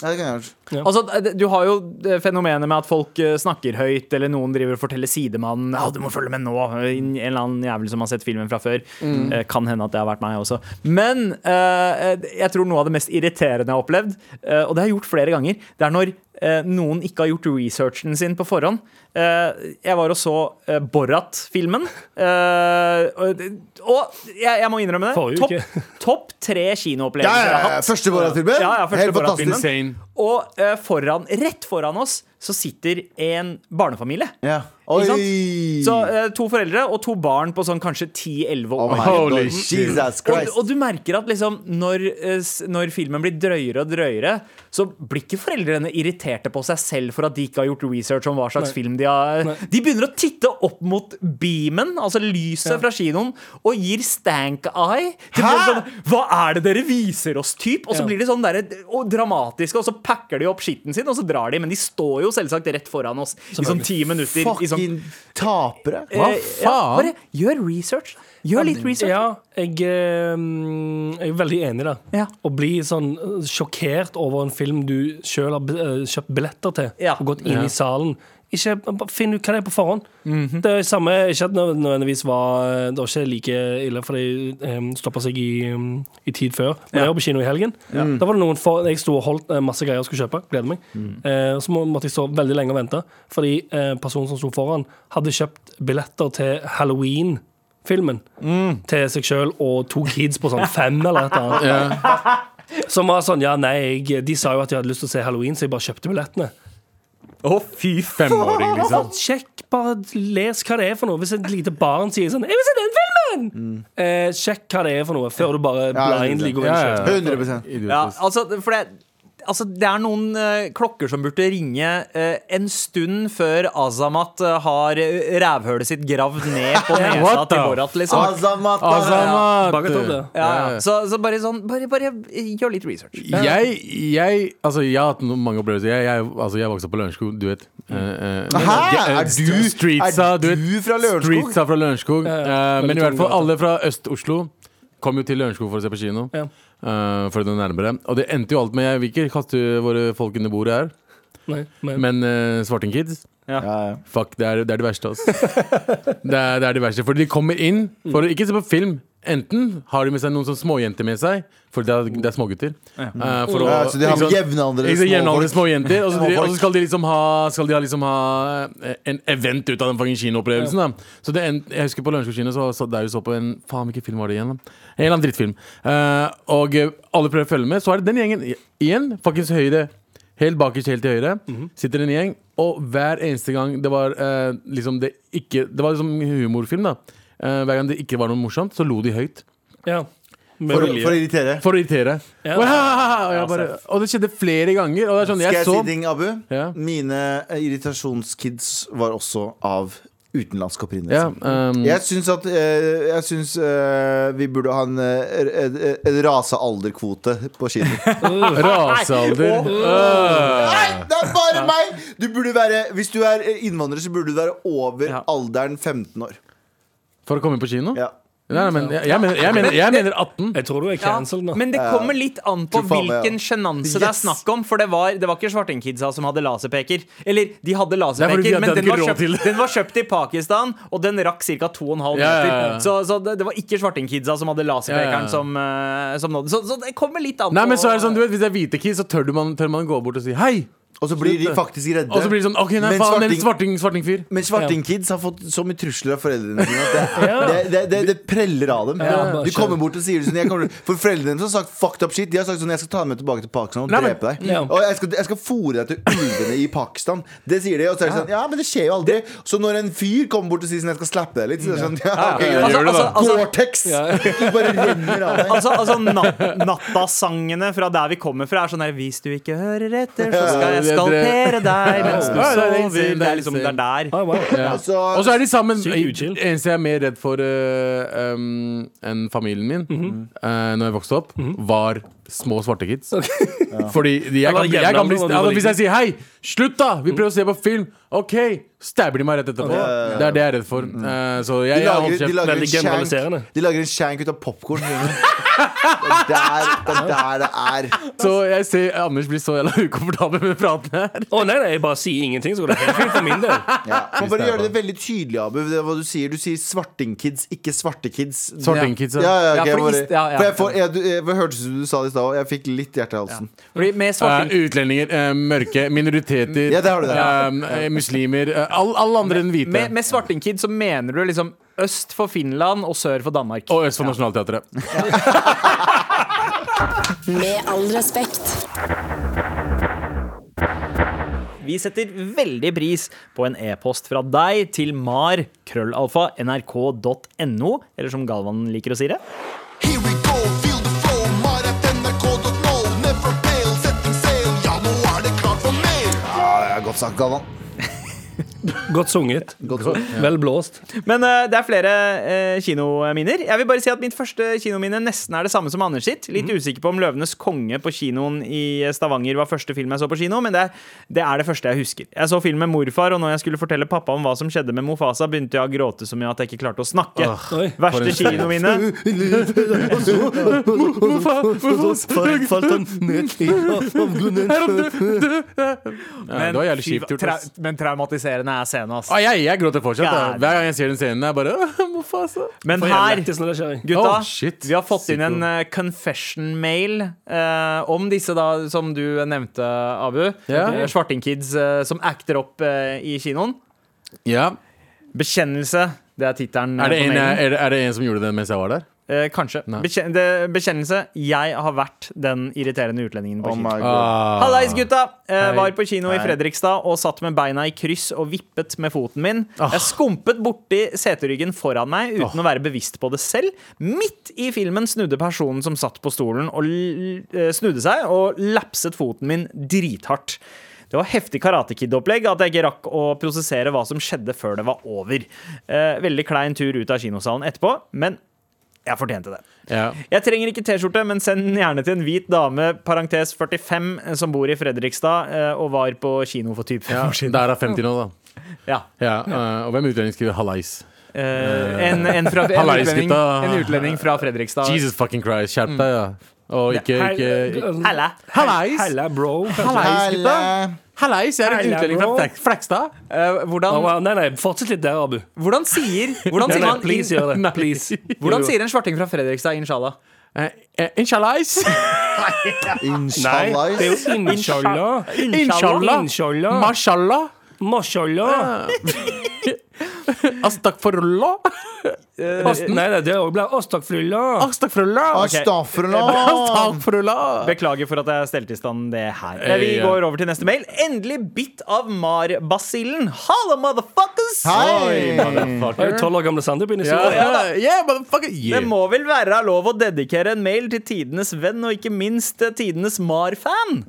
Ja, det kan jeg gjøre. Altså, Du har jo eh, fenomenet med at folk eh, snakker høyt, eller noen driver og forteller sidemannen Ja, du må følge med nå. En eller annen jævel som har sett filmen fra før. Mm. Kan hende at det har vært meg også. Men eh, jeg tror noe av det mest irriterende jeg har opplevd, eh, og det har jeg gjort flere ganger, det er når eh, noen ikke har gjort researchen sin på forhånd. Eh, jeg var og så eh, Borat-filmen. Og jeg, jeg må innrømme det. Topp top tre Ja, kinoopplevelser ja, jeg har hatt. Første Borat-filmen? Ja, ja, Helt fantastisk. Og uh, foran, rett foran oss så sitter en barnefamilie. Ja. Oi! Så uh, To foreldre og to barn på sånn kanskje 10-11 Oh år. Oh Holy Jesus og, Christ. og du merker at liksom når, eh, når filmen blir drøyere og drøyere, så blir ikke foreldrene irriterte på seg selv for at de ikke har gjort research om hva slags Nei. film de har Nei. De begynner å titte opp mot beamen, altså lyset Ja. fra kinoen, og gir stank eye. Til Hæ? sånn, Hva er det dere viser oss, typ? Og så Ja. blir de sånn der, og dramatiske, og så packer de opp skitten sin, og så drar de. Men de står jo selvsagt rett foran oss i sånn ti minutter. Fucking sånn, Fucking tapere. Hva Eh, faen? Ja, bare gjør research. Gjør litt research. Ja, jeg, eh, jeg er veldig enig i det. Ja. Å bli sånn eh, sjokkert over en film du sjøl har eh, kjøpt billetter til, Ja. og gått inn Ja. i salen Ikke, Finn ut hva det er på forhånd. Det er samme, Ikke at nødvendigvis var Det var ikke like ille, for de um, stoppa seg i, um, i tid før. Men jeg var på kino i helgen. Da var det noen for, Jeg sto og holdt eh, masse greier jeg skulle kjøpe. Gleder meg. Mm. Uh, så må, måtte jeg stå veldig lenge og vente, fordi uh, personen som sto foran, hadde kjøpt billetter til Halloween-filmen til seg sjøl og to kids på sånn fem eller et eller annet. Som var sånn, ja nei, jeg, De sa jo at de hadde lyst til å se Halloween, så jeg bare kjøpte billettene. Å, fy Femåring, liksom. Sjekk, bare les hva det er for noe. Hvis et lite barn sier sånn 'Jeg vil se den filmen!' Eh, sjekk hva det er for noe, før du bare blindly går inn og Ja, ja. kjøper. 100 Ja, altså, for det, altså, det er noen uh, klokker som burde ringe uh, en stund før Azamat uh, har rævhølet sitt gravd ned på nesa til Borat, liksom. Azamat, Azamat! Ja, ja. Så, så bare sånn Bare, bare gjør litt research. Jeg, jeg, altså, jeg har hatt noen, mange opplevelser. Jeg, jeg, altså, jeg vokste opp på Lørenskog, du vet. Hæ? Er du, Streetsa, er du du fra Lørenskog? Streetsa fra Lørenskog. Men i hvert fall alle fra Øst-Oslo kom jo til Lørenskog for å se på kino. Ja. Eh, for det er nærmere. Og det endte jo alt med Jeg vil ikke kaste våre folk under bordet her, Nei, men, men uh, Svartingkids Ja, ja. Fuck, det er det, er det verste, altså. det, er, det er det verste. For de kommer inn for å ikke se på film. Enten har de med seg noen sånn småjenter med seg, for det er, det er smågutter. Eh, for å- Ja, så de har sant? jevnaldrende sant, småjenter. Og så og så skal de liksom ha, skal de ha, liksom ha eh, en event ut av den kinoopplevelsen. Ja. Så det en, Jeg husker på Lørenskog kino så, så der vi så på en Faen, hvilken film var det igjen? da? En eller annen drittfilm. Uh, og eh, alle prøver å følge med. Så er det den gjengen igjen, fuckings høyre. Helt bakerst, helt til høyre, sitter en gjeng. Og hver eneste gang det var uh, liksom det ikke Det var liksom humorfilm, da. Eh, hver gang det ikke var noe morsomt, så lo de høyt. ja. For, for å irritere. For å irritere. Ja. Og, og, jeg bare, og det skjedde flere ganger. Og det er sånn, Skal jeg så si ting, Abu? Ja. Mine eh, irritasjonskids var også av utenlandsk opprinnelse. ja, um, Jeg syns at eh, Jeg syns uh, vi burde ha en, en, en rasealderkvote på kino. Rasealder. Nei, det er bare meg! Du burde være, hvis du er innvandrer, så burde du være over Ja. alderen 15 år. For å komme på kino? Ja. Nei, nei, men jeg, jeg, mener, jeg, mener, jeg mener 18. Jeg tror du er cancelled nå. Men det kommer litt an på ja. hvilken sjenanse det er snakk om. For det var, det var ikke svartingkidsa som hadde laserpeker. Eller, de hadde er de laserpeker, hadde men den var, kjøpt, den var kjøpt i Pakistan, og den rakk ca. 2,5 meter. Ja, ja, ja. Så, så det, det var ikke svartingkidsa som hadde laserpekeren Ja, ja, ja. som, eh, som nådde. Så, så det kommer litt an Nei, på men så er det sånn, du vet, Hvis det er hvite kids, så tør, man, tør man gå bort og si hei. Og så blir de faktisk redde. Og så blir det sånn OK, nei, Men faen, en svarting- svarting, svarting fyr. Men svartingkids har fått så mye trusler av foreldrene sine at det, Ja. det, det, det, det preller av dem. Ja, de kommer bort og sier sånn jeg kommer, For foreldrene deres har sagt fucked up shit. De har sagt sånn Jeg skal ta deg med tilbake til Pakistan og Nei, men- drepe deg. Ja. Og jeg skal, jeg skal fôre deg til ulvene i Pakistan. Det sier de. Og så er det sånn Ja, men det skjer jo aldri. Så når en fyr kommer bort og sier sånn Jeg skal slappe deg litt, så er det sånn Ja, ok, det. Altså, altså- Gore-Tex! Det bare renner av deg. Altså, altså nat Nattasangene fra der vi kommer fra, er sånn her Hvis du ikke hører etter, så skal jeg skalpere deg mens du er sover. Det er liksom det er der. Oh, wow. Ja. Og så er de sammen. Eneste jeg er mer redd for uh, um, enn familien min Mhm. uh, Når jeg vokste opp, var små svarte kids. Fordi de, jeg, kan, jeg kan bli, altså, Hvis jeg sier 'hei, slutt, da! Vi prøver å se på film', OK, stabber de meg rett etterpå. Ja. Det er det jeg er redd for. Uh, så jeg, de jeg lager, holder de, kjeft. lager en Veldig de lager en shank ut av popkorn. Det er der det er der det er. Så jeg ser Anders blir så jævla ukomfortabel med praten her. Å nei, nei, jeg bare sier ingenting, så går det helt fint for min del. Ja. Man bare gjør det veldig tydelig, Abu. Det er hva du sier Du sier svartingkids, ikke svartekids. Svartingkids, Ja, ja, Ja, ok, ja, for bare, ja, ja. For jeg, får, jeg, du- jeg, hørtes ut som du sa det i stad, og jeg fikk litt hjerte i halsen. Fordi med Uh, svarting utlendinger, uh, mørke, minoriteter, Ja, det har du det. um, uh, muslimer uh, all, Alle andre enn hvite. med, med svartingkid så mener du liksom øst for Finland og sør for Danmark. Og Øst for Nationaltheatret. Med all respekt. Vi setter veldig pris på en e-post fra deg til mar krøllalfa nrk.no, eller som Galvan liker å si det. Godt sagt, Galvan. Godt sunget. Godt så. Vel blåst. Men uh, det er flere uh, kinominner. Jeg vil bare si at Mitt første kinominne nesten er det samme som Anders sitt. Litt usikker på om 'Løvenes konge' på kinoen i Stavanger var første film jeg så på kino, men det det er det første jeg husker. Jeg så film med morfar, og når jeg skulle fortelle pappa om hva som skjedde med Mofasa, begynte jeg å gråte så mye at jeg ikke klarte å snakke. Oh, Verste for en kinominne. Falt han ned i avgrunnen? Ja, men traumatiserende er scenen, ass. Ah, jeg, jeg gråter fortsatt. da. Hver gang jeg ser den scenen, jeg bare «Åh, Mufasa. Men her. Gutta, Oh, vi har fått inn en uh, confession-mail uh, om disse, da, som du nevnte, Abu. Yeah. Eh, Svartingkids uh, som acter opp eh, i kinoen. Ja. Bekjennelse, det er tittelen. eh, Er, er, er det en som gjorde det mens jeg var der? Eh, kanskje. Bekjen det, bekjennelse. Jeg har vært den irriterende utlendingen på Oh kino. Ah. Hallais, gutta! Eh, var på kino i Fredrikstad og satt med beina i kryss og vippet med foten min. Oh. Jeg skumpet borti seteryggen foran meg uten å være bevisst på det selv. Midt i filmen snudde personen som satt på stolen, og l eh, snudde seg og lapset foten min drithardt. Det var heftig Karate Kid-opplegg at jeg ikke rakk å prosessere hva som skjedde før det var over. Eh, veldig klein tur ut av kinosalen etterpå, men jeg fortjente det. Ja. Jeg trenger ikke T-skjorte, men send den gjerne til en hvit dame, parentes 45, eh, som bor i Fredrikstad eh, og var på kino for typ fem Ja, år siden. Der er 50 nå, da. Ja. Ja, eh, og hvem utlending skriver 'hallais'? Uh, en, en, fra, en, utlending, en utlending fra Fredrikstad. Jesus fucking Christ, skjerp deg, ja. Og ikke, ikke Halla. Hallais! Bro. Hallais, gutta! Hallais, jeg er en utlending fra Flekstad. Eh, hvordan, Oh, wow. Nei, nei, fortsett litt der, Abu. hvordan sier Hvordan sier nei, man please, gjør det. Nei. Please. Hvordan sier en svarting fra Fredrikstad inshallah? Uh, eh, Inshallais! Nei, det er jo inshallah. Inshallah! Inshallah. Mashallah! Mashallah. Astakfirullah! Nei, nei, det òg blir astakfrullah. Astakfirullah! Astafrullah. Beklager for at jeg stelte i stand det her. Eh, Vi går over til neste mail. Endelig bitt av marbasillen. Halla, motherfuckers! Hei! motherfucker. Tolv år gamle Sander begynner å yeah! Det må vel være lov å dedikere en mail til tidenes venn, og ikke minst eh, tidenes Mar-fan.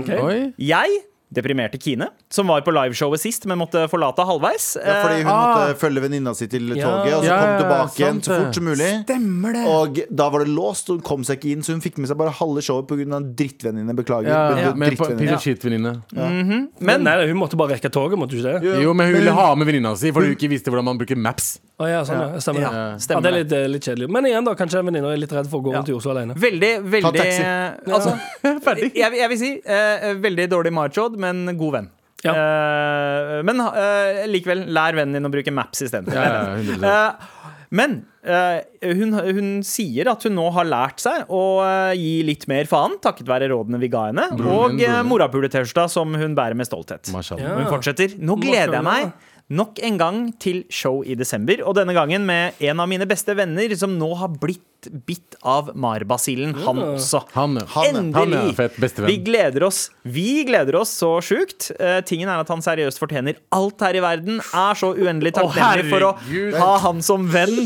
Ok. Oi. Jeg, deprimerte Kine, som var på liveshowet sist, men måtte forlate halvveis. Ja, fordi hun ah. måtte følge venninna si til Ja. toget, og så Ja, kom tilbake igjen så fort som mulig. Stemmer det. Og da var det låst, hun kom seg ikke inn, så hun fikk med seg bare halve showet pga. drittvenninne. Beklager. Ja, ja. drittvenninne. Ja. of shit-venninne. Men Men nei, hun måtte bare rekke toget, måtte hun ikke det? Jo, men hun ville ha med venninna si fordi hun ikke visste hvordan man bruker maps. Oh, ja, sånn, ja. Stemmer det. Ja, Ja, stemmer det er litt, eh, litt kjedelig. Men igjen, da, kanskje venninna er litt redd for å gå rundt i Oslo alene. veldig, veldig taxi. Altså, jeg, jeg vil si uh, veldig dårlig marchod, men god venn. Ja. Uh, men uh, likevel, lær vennen din å bruke maps istedenfor. Ja, ja, 100%. Eh, men hun, hun sier at hun nå har lært seg å gi litt mer faen, takket være rådene vi ga henne, Broren og uh, broren som hun bærer med stolthet. Ja. Hun fortsetter. Nå gleder jeg meg nok en gang til show i desember, og denne gangen med en av mine beste venner som nå har blitt bitt av marbasillen, han også. Han. Han. Endelig! Han er fett bestevenn. Vi gleder oss Vi gleder oss så sjukt. Uh, tingen er at han seriøst fortjener alt her i verden. Er så uendelig takknemlig for å ha han som venn.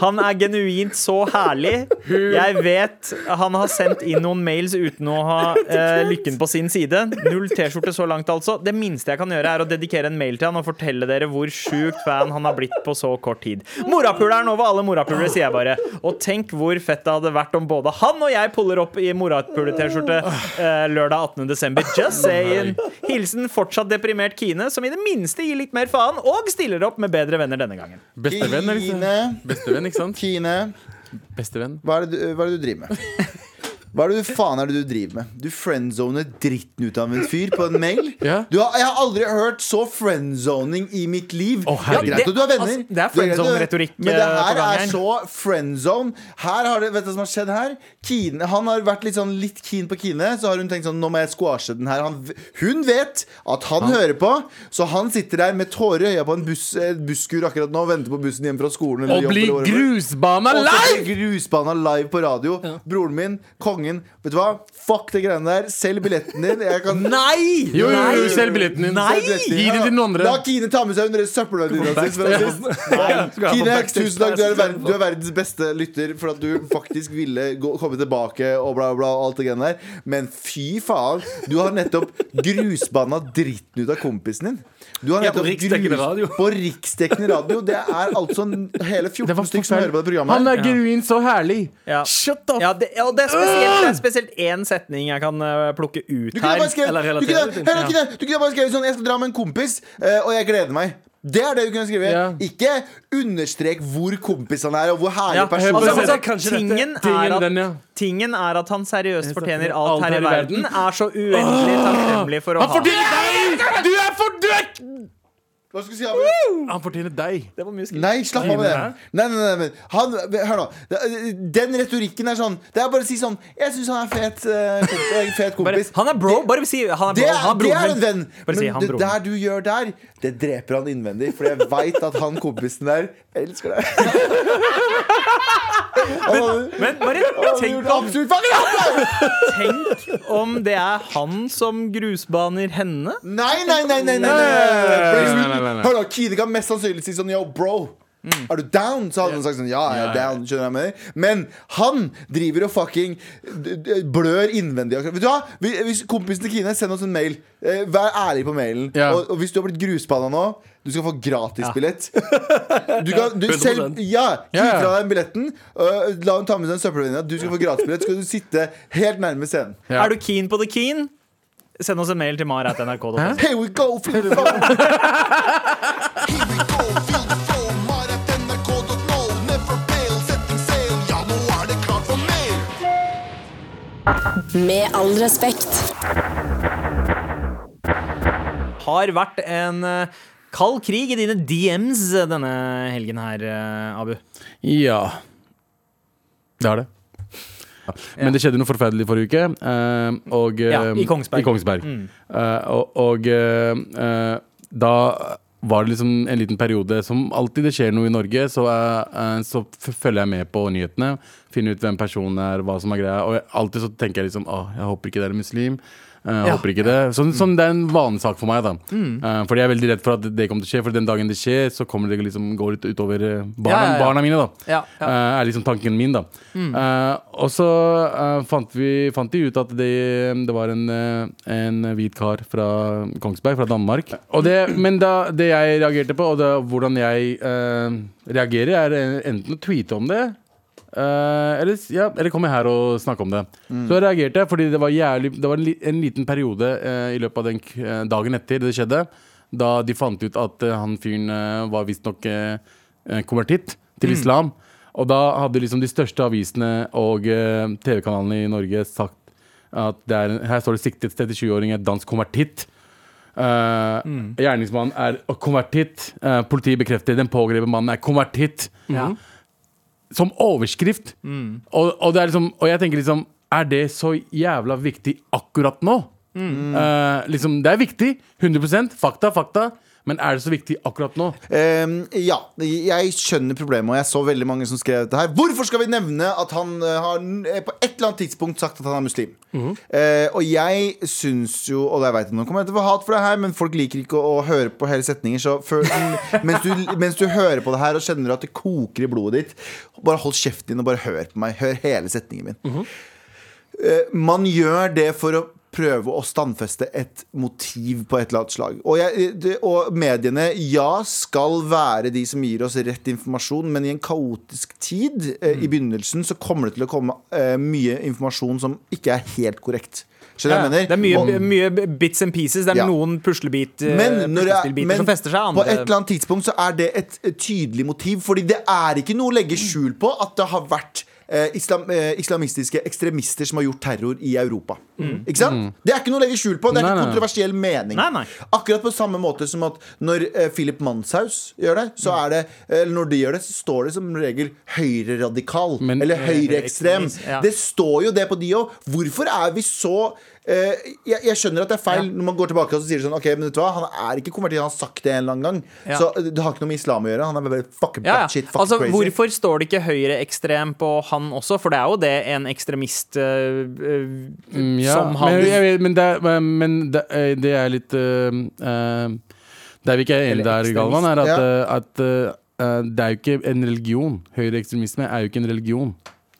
Han er genuint så herlig. Jeg vet han har sendt inn noen mails uten å ha eh, lykken på sin side. Null T-skjorte så langt, altså. Det minste jeg kan gjøre, er å dedikere en mail til han og fortelle dere hvor sjukt fan han har blitt på så kort tid. Morapuleren over alle morapulere, sier jeg bare. Og tenk hvor fett det hadde vært om både han og jeg puller opp i morapule-T-skjorte eh, lørdag 18. desember. Just saying. Hilsen fortsatt deprimert Kine, som i det minste gir litt mer faen, og stiller opp med bedre venner denne gangen. Bestevenn? Kine, Bestevenn, ikke sant? Kine, Bestevenn. hva er, det du, hva er det du driver med? Hva er det du faen er det du driver med? Du friendzoner dritten ut av en fyr på en mail. Ja. Du har, jeg har aldri hørt så friendzoning i mitt liv. Oh, ja, det greit du har venner. Altså, det er friendzone-retorikk, Men det eh, her er så friendzone. Her har det, vet du hva som har skjedd her? Kine, han har vært litt sånn litt keen på Kine. Så har hun tenkt sånn, nå må jeg squashe den her. Han, hun vet at han hører på, så han sitter der med tårer i øya på en buss, eh, busskur akkurat nå og venter på bussen hjem fra skolen. eller Og blir bli live grusbana Og live! blir grusbana live på radio. Broren min, konge. Kongen. Vet du hva? Fuck det greiene der. Selg billetten din. Jeg kan Nei! Jo, jo, jo, selg billetten din. Nei! Gi det til noen andre. La Kine ta med seg under søpla på Kine, tusen takk. Du er, pass du er verdens beste lytter for at du faktisk ville gå, komme tilbake og bla, bla, og alt det greiene der. Men fy faen, du har nettopp grusbanna dritten ut av kompisen din. Du har Ja, på nettopp riksdekkende radio. På riksdekkende radio. Det er altså hele 14 stykker som hører på det programmet. Han er genuint så herlig. Ja. Shut up! Ja, det, og det er spesielt, det er spesielt én setning jeg kan eh, plukke ut her. kunne, du kunne bare skrevet sånn Jeg skal dra med en kompis, eh, og jeg gleder meg. Det er det du kunne skrive. Ja. Ikke understrek hvor kompis han er, og hvor herlig Ja, person altså, er. altså, tingen, Tingen, er at, den, ja. tingen er at han seriøst fortjener alt Alt her i verden. Er så uendelig takknemlig for å Han ha fortjener deg! Du er for død! Hva skal du si, Abu? Han fortjener deg. Det var mye skritt. Nei, slapp av med det. Nei, Nei, nei, nei, han, Hør nå. Den retorikken er sånn Det er bare å si sånn Jeg syns han er fet, eh, komp eh, fet Bare, han er bro. Bare si han er Det bro. er, Han er det er en min. venn. Bare si Men han det broren. der du gjør der, det dreper han innvendig. For jeg veit at han kompisen der elsker deg. Han- Men bare tenk gjort om, absolutt fucking alt! tenk om det er han som grusbaner henne. Nei, nei, nei, nei, nei, nei, Nei, nei, nei, nei. nei. Hør da, Kine kan mest sannsynlig si sånn Yo, bro Er du down? Så hadde han sagt sånn Ja, jeg er down, skjønner jeg med Men han driver og fucking d- d- Blør innvendig. Vet du hva? Vi- Hvis kompisen til Kine Send oss en mail Eh, Vær ærlig på mailen Ja. og, og hvis du har blitt gruspanna nå Du skal få gratisbillett Du kan du 100%. selv Ja, gi Ja, ja. fra deg billetten øh, La hun ta med seg en søppelvenninne Du skal få gratisbillett Skal du sitte helt nærme scenen Ja. Er du keen på the keen? Send oss en mail til mar.nrk.no. Here we go feel the flow. Here we go, feel the flow. Mar.nrk.no. Never fail, setting sail. Ja, nå er det klart for mer. Med all respekt. Har vært en eh, kald krig i dine DMs denne helgen her, eh, Abu. Ja. Det har det. Men det skjedde noe forferdelig forrige uke. uh, og, eh, Ja, i Kongsberg. I Kongsberg. Eh, og og eh, eh, da var det liksom en liten periode Som alltid det skjer noe i Norge, så, eh, så følger jeg med på nyhetene. Finner ut hvem personen er, hva som er greia. Og jeg, alltid så tenker jeg liksom Åh, jeg håper ikke det er en muslim. Eh, jeg Ja. håper ikke det sånn, sånn Det er en vanlig sak for meg. da Eh, Fordi jeg er veldig redd for at det kommer til å skje. For den dagen det skjer, så kommer det liksom gå litt utover eh, barna, Ja, ja, barna mine. da. Eh, er liksom tanken min, da. Eh, og så eh, fant vi fant de ut at det, det var en, eh, en hvit kar fra Kongsberg, fra Danmark. Og det, men da, det jeg reagerte på, og det, hvordan jeg uh, reagerer, er enten å tweete om det. Eh, eller, ja, eller komme her og snakke om det. Så jeg reagerte fordi det var, jævlig, det var en, li, en liten periode uh, i løpet av den eh, dagen etter det skjedde, da de fant ut at han fyren var visstnok uh, konvertitt til islam. Og da hadde liksom de største avisene og TV-kanalene i Norge sagt at det er, her står det siktet 37-åring et dansk konvertitt. Uh, Gjerningsmannen er konvertitt. Uh, politiet bekrefter den pågrepne mannen er konvertitt. Ja. Som overskrift. Og, og, det er liksom, og jeg tenker liksom Er det så jævla viktig akkurat nå? Uh, liksom, det er viktig. 100% Fakta, fakta. Men er det så viktig akkurat nå? Um, ja, jeg skjønner problemet, og jeg så veldig mange som skrev dette her. Hvorfor skal vi nevne at han eh, har eh, på et eller annet tidspunkt sagt at han er muslim? Eh, og jeg syns jo, og jeg vet at noen kommer til å få hat for det her, men folk liker ikke å, å høre på hele setninger, så før, mens, du, mens du hører på det her og kjenner at det koker i blodet ditt, bare hold kjeften din og bare hør på meg. Hør hele setningen min. Eh, man gjør det for å prøve å standfeste et motiv på et eller annet slag. Og, jeg, det, og mediene, ja, skal være de som gir oss rett informasjon, men i en kaotisk tid eh, i begynnelsen så kommer det til å komme eh, mye informasjon som ikke er helt korrekt. Mener? Det er mye, Og- mye bits and pieces. Det er Ja. noen puslebit, eh, men, jeg, men som fester seg. på et eller annet tidspunkt så er det et, tydelig motiv. Fordi det er ikke noe å legge skjul på at det har vært islam, eh, islamistiske ekstremister som har gjort terror i Europa. Ikke sant? Det er ikke noe å legge skjul på. Det er Nei, ikke nei. kontroversiell mening. Nei, nei. Akkurat på samme måte som at når eh, Philip Manshaus gjør det, så er det Eller når de gjør det, så står det som regel høyreradikal. Eller høyreekstrem. Ja. Det står jo det på de òg. Hvorfor er vi så eh, jeg, jeg skjønner at det er feil når man går tilbake og så sier sånn Ok, men vet du hva, han er ikke konvertert, han har sagt det en eller annen gang. Ja. Så eh, det har ikke noe med islam å gjøre. Han er bare fucking Ja, ja. batshit fucking Altså, crazy. hvorfor står det ikke høyreekstrem på han også? For det er jo det en ekstremist øh, øh, Mm, ja, som han men, jeg, men, det, er- men det, eh, det er litt uh, Der vi ikke er enige der, Galvan, er at, Ja. eh, at eh, det er jo ikke en religion. Høyreekstremisme er jo ikke en religion.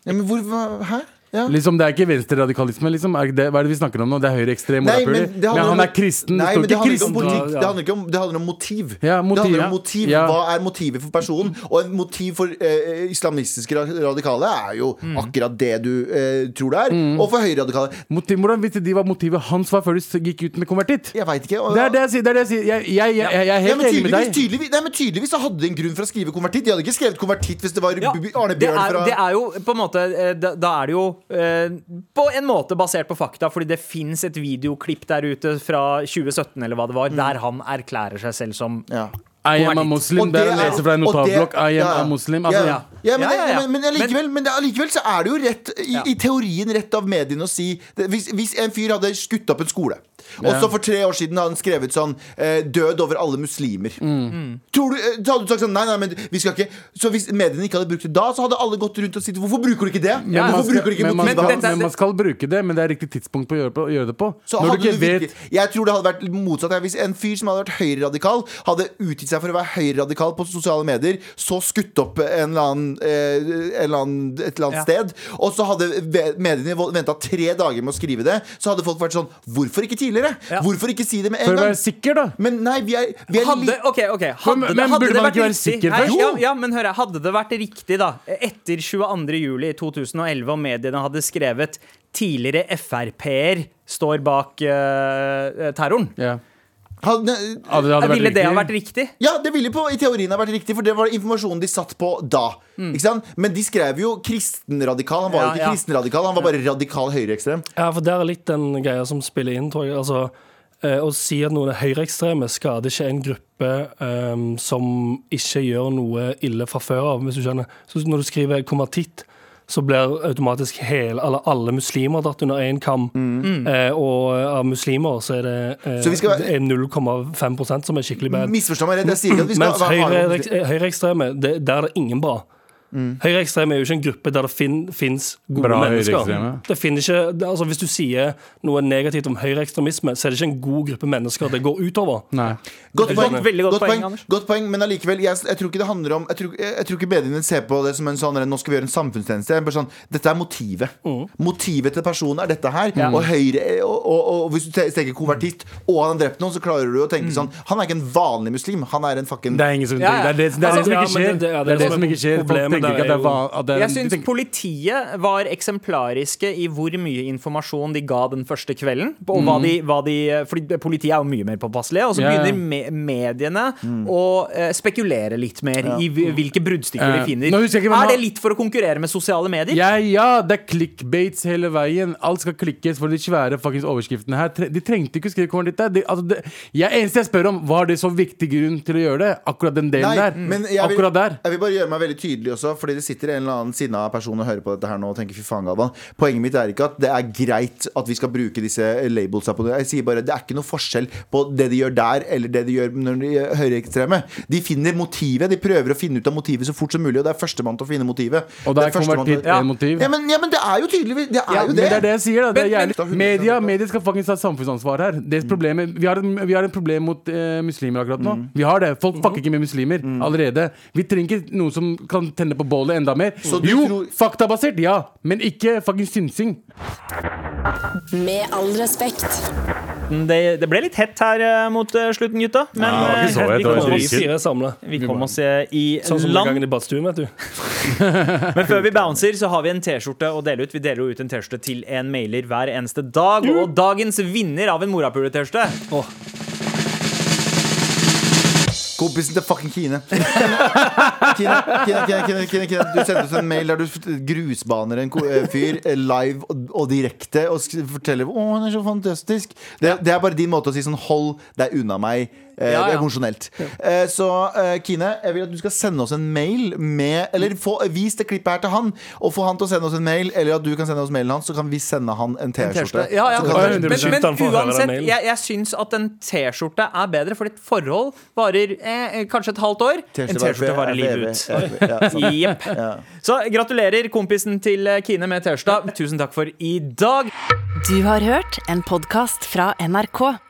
ja, men hvor, hva, Hæ? Ja. Liksom, det er ikke venstreradikalisme. Liksom. Er det, hva er det vi snakker om nå? Det er høyreekstrem morapuler. men, Men, han er kristen. Nei, det men står det ikke handler ikke om kristen. politikk. Det handler, ikke om, det handler om motiv. Ja, motiv, det handler om motiv. Ja. Hva er motivet for personen? Og en motiv for eh, islamistiske radikale er jo Mm. akkurat det du eh, tror det er. Og for høyreradikale Motiv, hvordan visste de hva motivet hans var før de gikk ut med konvertitt? Jeg veit ikke. og- Det er det jeg sier. Det er det jeg, sier. Jeg, jeg, jeg, jeg, er helt men enig med deg. tydeligvis, nei, men tydeligvis så hadde de en grunn for å skrive konvertitt. De hadde ikke skrevet konvertitt hvis det var Arne det, Bjørn er, fra det er jo på en måte eh, Da, da er det jo på en måte basert på fakta, fordi det fins et videoklipp der ute fra 2017 eller hva det var, der han erklærer seg selv som ja. I am a muslim. Det er å er- fra en notatblokk. I am a muslim. Altså, ja. Ja, men, allikevel, men allikevel så er det jo rett i, Ja. i teorien rett av mediene å si det, hvis, hvis en fyr hadde skutt opp en skole, og så for tre år siden hadde han skrevet sånn eh, 'Død over alle muslimer'. Tror du, eh, så hadde du sagt sånn Nei, nei, men vi skal ikke Så hvis mediene ikke hadde brukt det da, så hadde alle gått rundt og sagt 'Hvorfor bruker du ikke det?' Ja, man, Hvorfor skal, bruker du ikke men, man dette er- men man skal bruke det, men det er riktig tidspunkt på å gjøre, på, å gjøre det på. Så Når hadde du ikke du virkelig, vet jeg tror det hadde vært motsatt. Hvis en fyr som hadde vært høyreradikal, hadde utgitt seg for å være høyreradikal på sosiale medier, så skutt opp en eller annen, eh, en eller annen, et eller annet Ja. sted, og så hadde ve- mediene venta tre dager med å skrive det, så hadde folk vært sånn Hvorfor ikke tidligere? Ja. Hvorfor ikke si det med For en å gang? være sikker, da. Men nei, vi er, vi er Hadde, li- ok, ok Hadde, Men- det- men hadde burde det man ikke være sikker først? Ja, ja, men hør Hadde det vært riktig, da, etter 22. juli 2011, og mediene hadde skrevet 'tidligere Frp-er står bak uh, terroren', Ja. Hadde, Hadde det hadde vært ville det ha vært riktig? Ja, det ville på, i teorien ha vært riktig, for det var informasjonen de satt på da. Ikke sant? Men de skrev jo kristenradikal. Han var jo ikke ja. kristenradikal, han var bare radikal høyreekstrem. Ja, for det er litt den greia som spiller inn, tror jeg. Altså, eh, å si at noen er høyreekstreme, skader ikke en gruppe eh, som ikke gjør noe ille fra før av, hvis du skjønner. Så når du skriver konvertitt, så blir automatisk hele, alle, alle muslimer dratt under én kam. Eh, og av muslimer så er det, eh, det er 0,5% som er skikkelig bad. Misforstå meg rett, jeg sier ikke at vi skal Mens ha- høyre- høyreekstreme, der er det ingen bra. Høyreekstreme er jo ikke en gruppe der det fin, fins gode Bra mennesker. Det finner ikke, det, altså Hvis du sier noe negativt om høyreekstremisme, så er det ikke en god gruppe mennesker det går utover. Nei. Godt poeng, Veldig godt godt poeng, poeng, godt poeng, men allikevel, jeg, jeg tror ikke det handler om Jeg tror, jeg, jeg tror ikke mediene ser på det som en sånn Nå skal vi gjøre en samfunnstjeneste. Bare sånn, dette er motivet. Motivet til personen er dette her. Og Høyre og, og, og hvis du tenker konvertitt, og han har drept noen, så klarer du å tenke sånn Han er ikke en vanlig muslim. Han er en fucking Det er ingen som Ja, ja. Det er det, det, er det Altså, som ikke skjer. det- det- Det er det som ikke skjer. Tenker ikke at det er at det Jeg syns tenker- politiet var eksemplariske i hvor mye informasjon de ga den første kvelden. Og hva de, hva de, fordi politiet er jo mye mer påpasselige, og så Ja, ja. begynner me mediene å eh, spekulere litt mer i hvilke bruddstykker uh, de finner. nå jeg ikke Er det litt for å konkurrere med sosiale medier? Ja, ja, det er clickbaits hele veien. Alt skal klikkes for de svære overskriftene her. De trengte ikke å skrive konvertitt der. De, altså, det, jeg, eneste jeg spør om, var det så viktig grunn til å gjøre det? Akkurat den delen Nei, der. men jeg vil, Akkurat der. jeg vil bare gjøre meg veldig tydelig også, fordi det sitter en eller annen sinna person og hører på dette her nå og tenker fy faen, Galvan. Poenget mitt er ikke at det er greit at vi skal bruke disse labelsa på det. Jeg sier bare det er ikke noe forskjell på det de gjør der, eller det de gjør når de er høyreekstreme. De finner motivet. De prøver å finne ut av motivet så fort som mulig, og det er førstemann til å finne motivet. Og Det er førstemann til- konvertitt Ja. en motiv. ja men, ja, men det er jo tydelig Det er Ja, jo det. det er det jeg sier. Da. Det er jævlig. Media, media skal faktisk ha samfunnsansvar her. Det er problemet. Vi har, vi har et problem mot eh, muslimer akkurat nå. Vi har det. Folk fucker ikke med muslimer allerede. Vi trenger ikke noen som kan tenne på bålet enda mer. Så du Jo, tror- faktabasert, ja. Men ikke fucking synsing. Med all respekt. Det, det ble litt hett her eh, mot eh, slutten, gutta. Men Ja, det var eh, ikke så hett, vi kom Vi oss- samla. vi kom oss eh, i Sånn land. i badstuen, vet du. Men før vi bouncer, så har vi en T-skjorte å dele ut. Vi deler jo ut en T-skjorte til en mailer hver eneste dag. Og dagens vinner av en morapule-T-skjorte Kompisen til fucking Kine. Kine, Kine, Kine, Kine, Kine. Du sendte oss en mail der du grusbaner en eh, fyr eh, live og, direkte og forteller Å, han er så fantastisk. Det er bare din måte å si sånn Hold deg unna meg. Eh, Ja, ja. Emosjonelt. Eh, så eh, Kine, jeg vil at du skal sende oss en mail med Eller få, vis det klippet her til han, og få han til å sende oss en mail. Eller at du kan sende oss mailen hans, så kan vi sende han en T-skjorte. Ja, Men, men uansett, jeg, jeg syns at en T-skjorte er bedre, for ditt forhold varer eh, kanskje et halvt år. En T-skjorte varer livet ut. Sant. Jepp. Så gratulerer kompisen til Kine med T-skjorta. Tusen takk for i dag. Du har hørt en podkast fra NRK.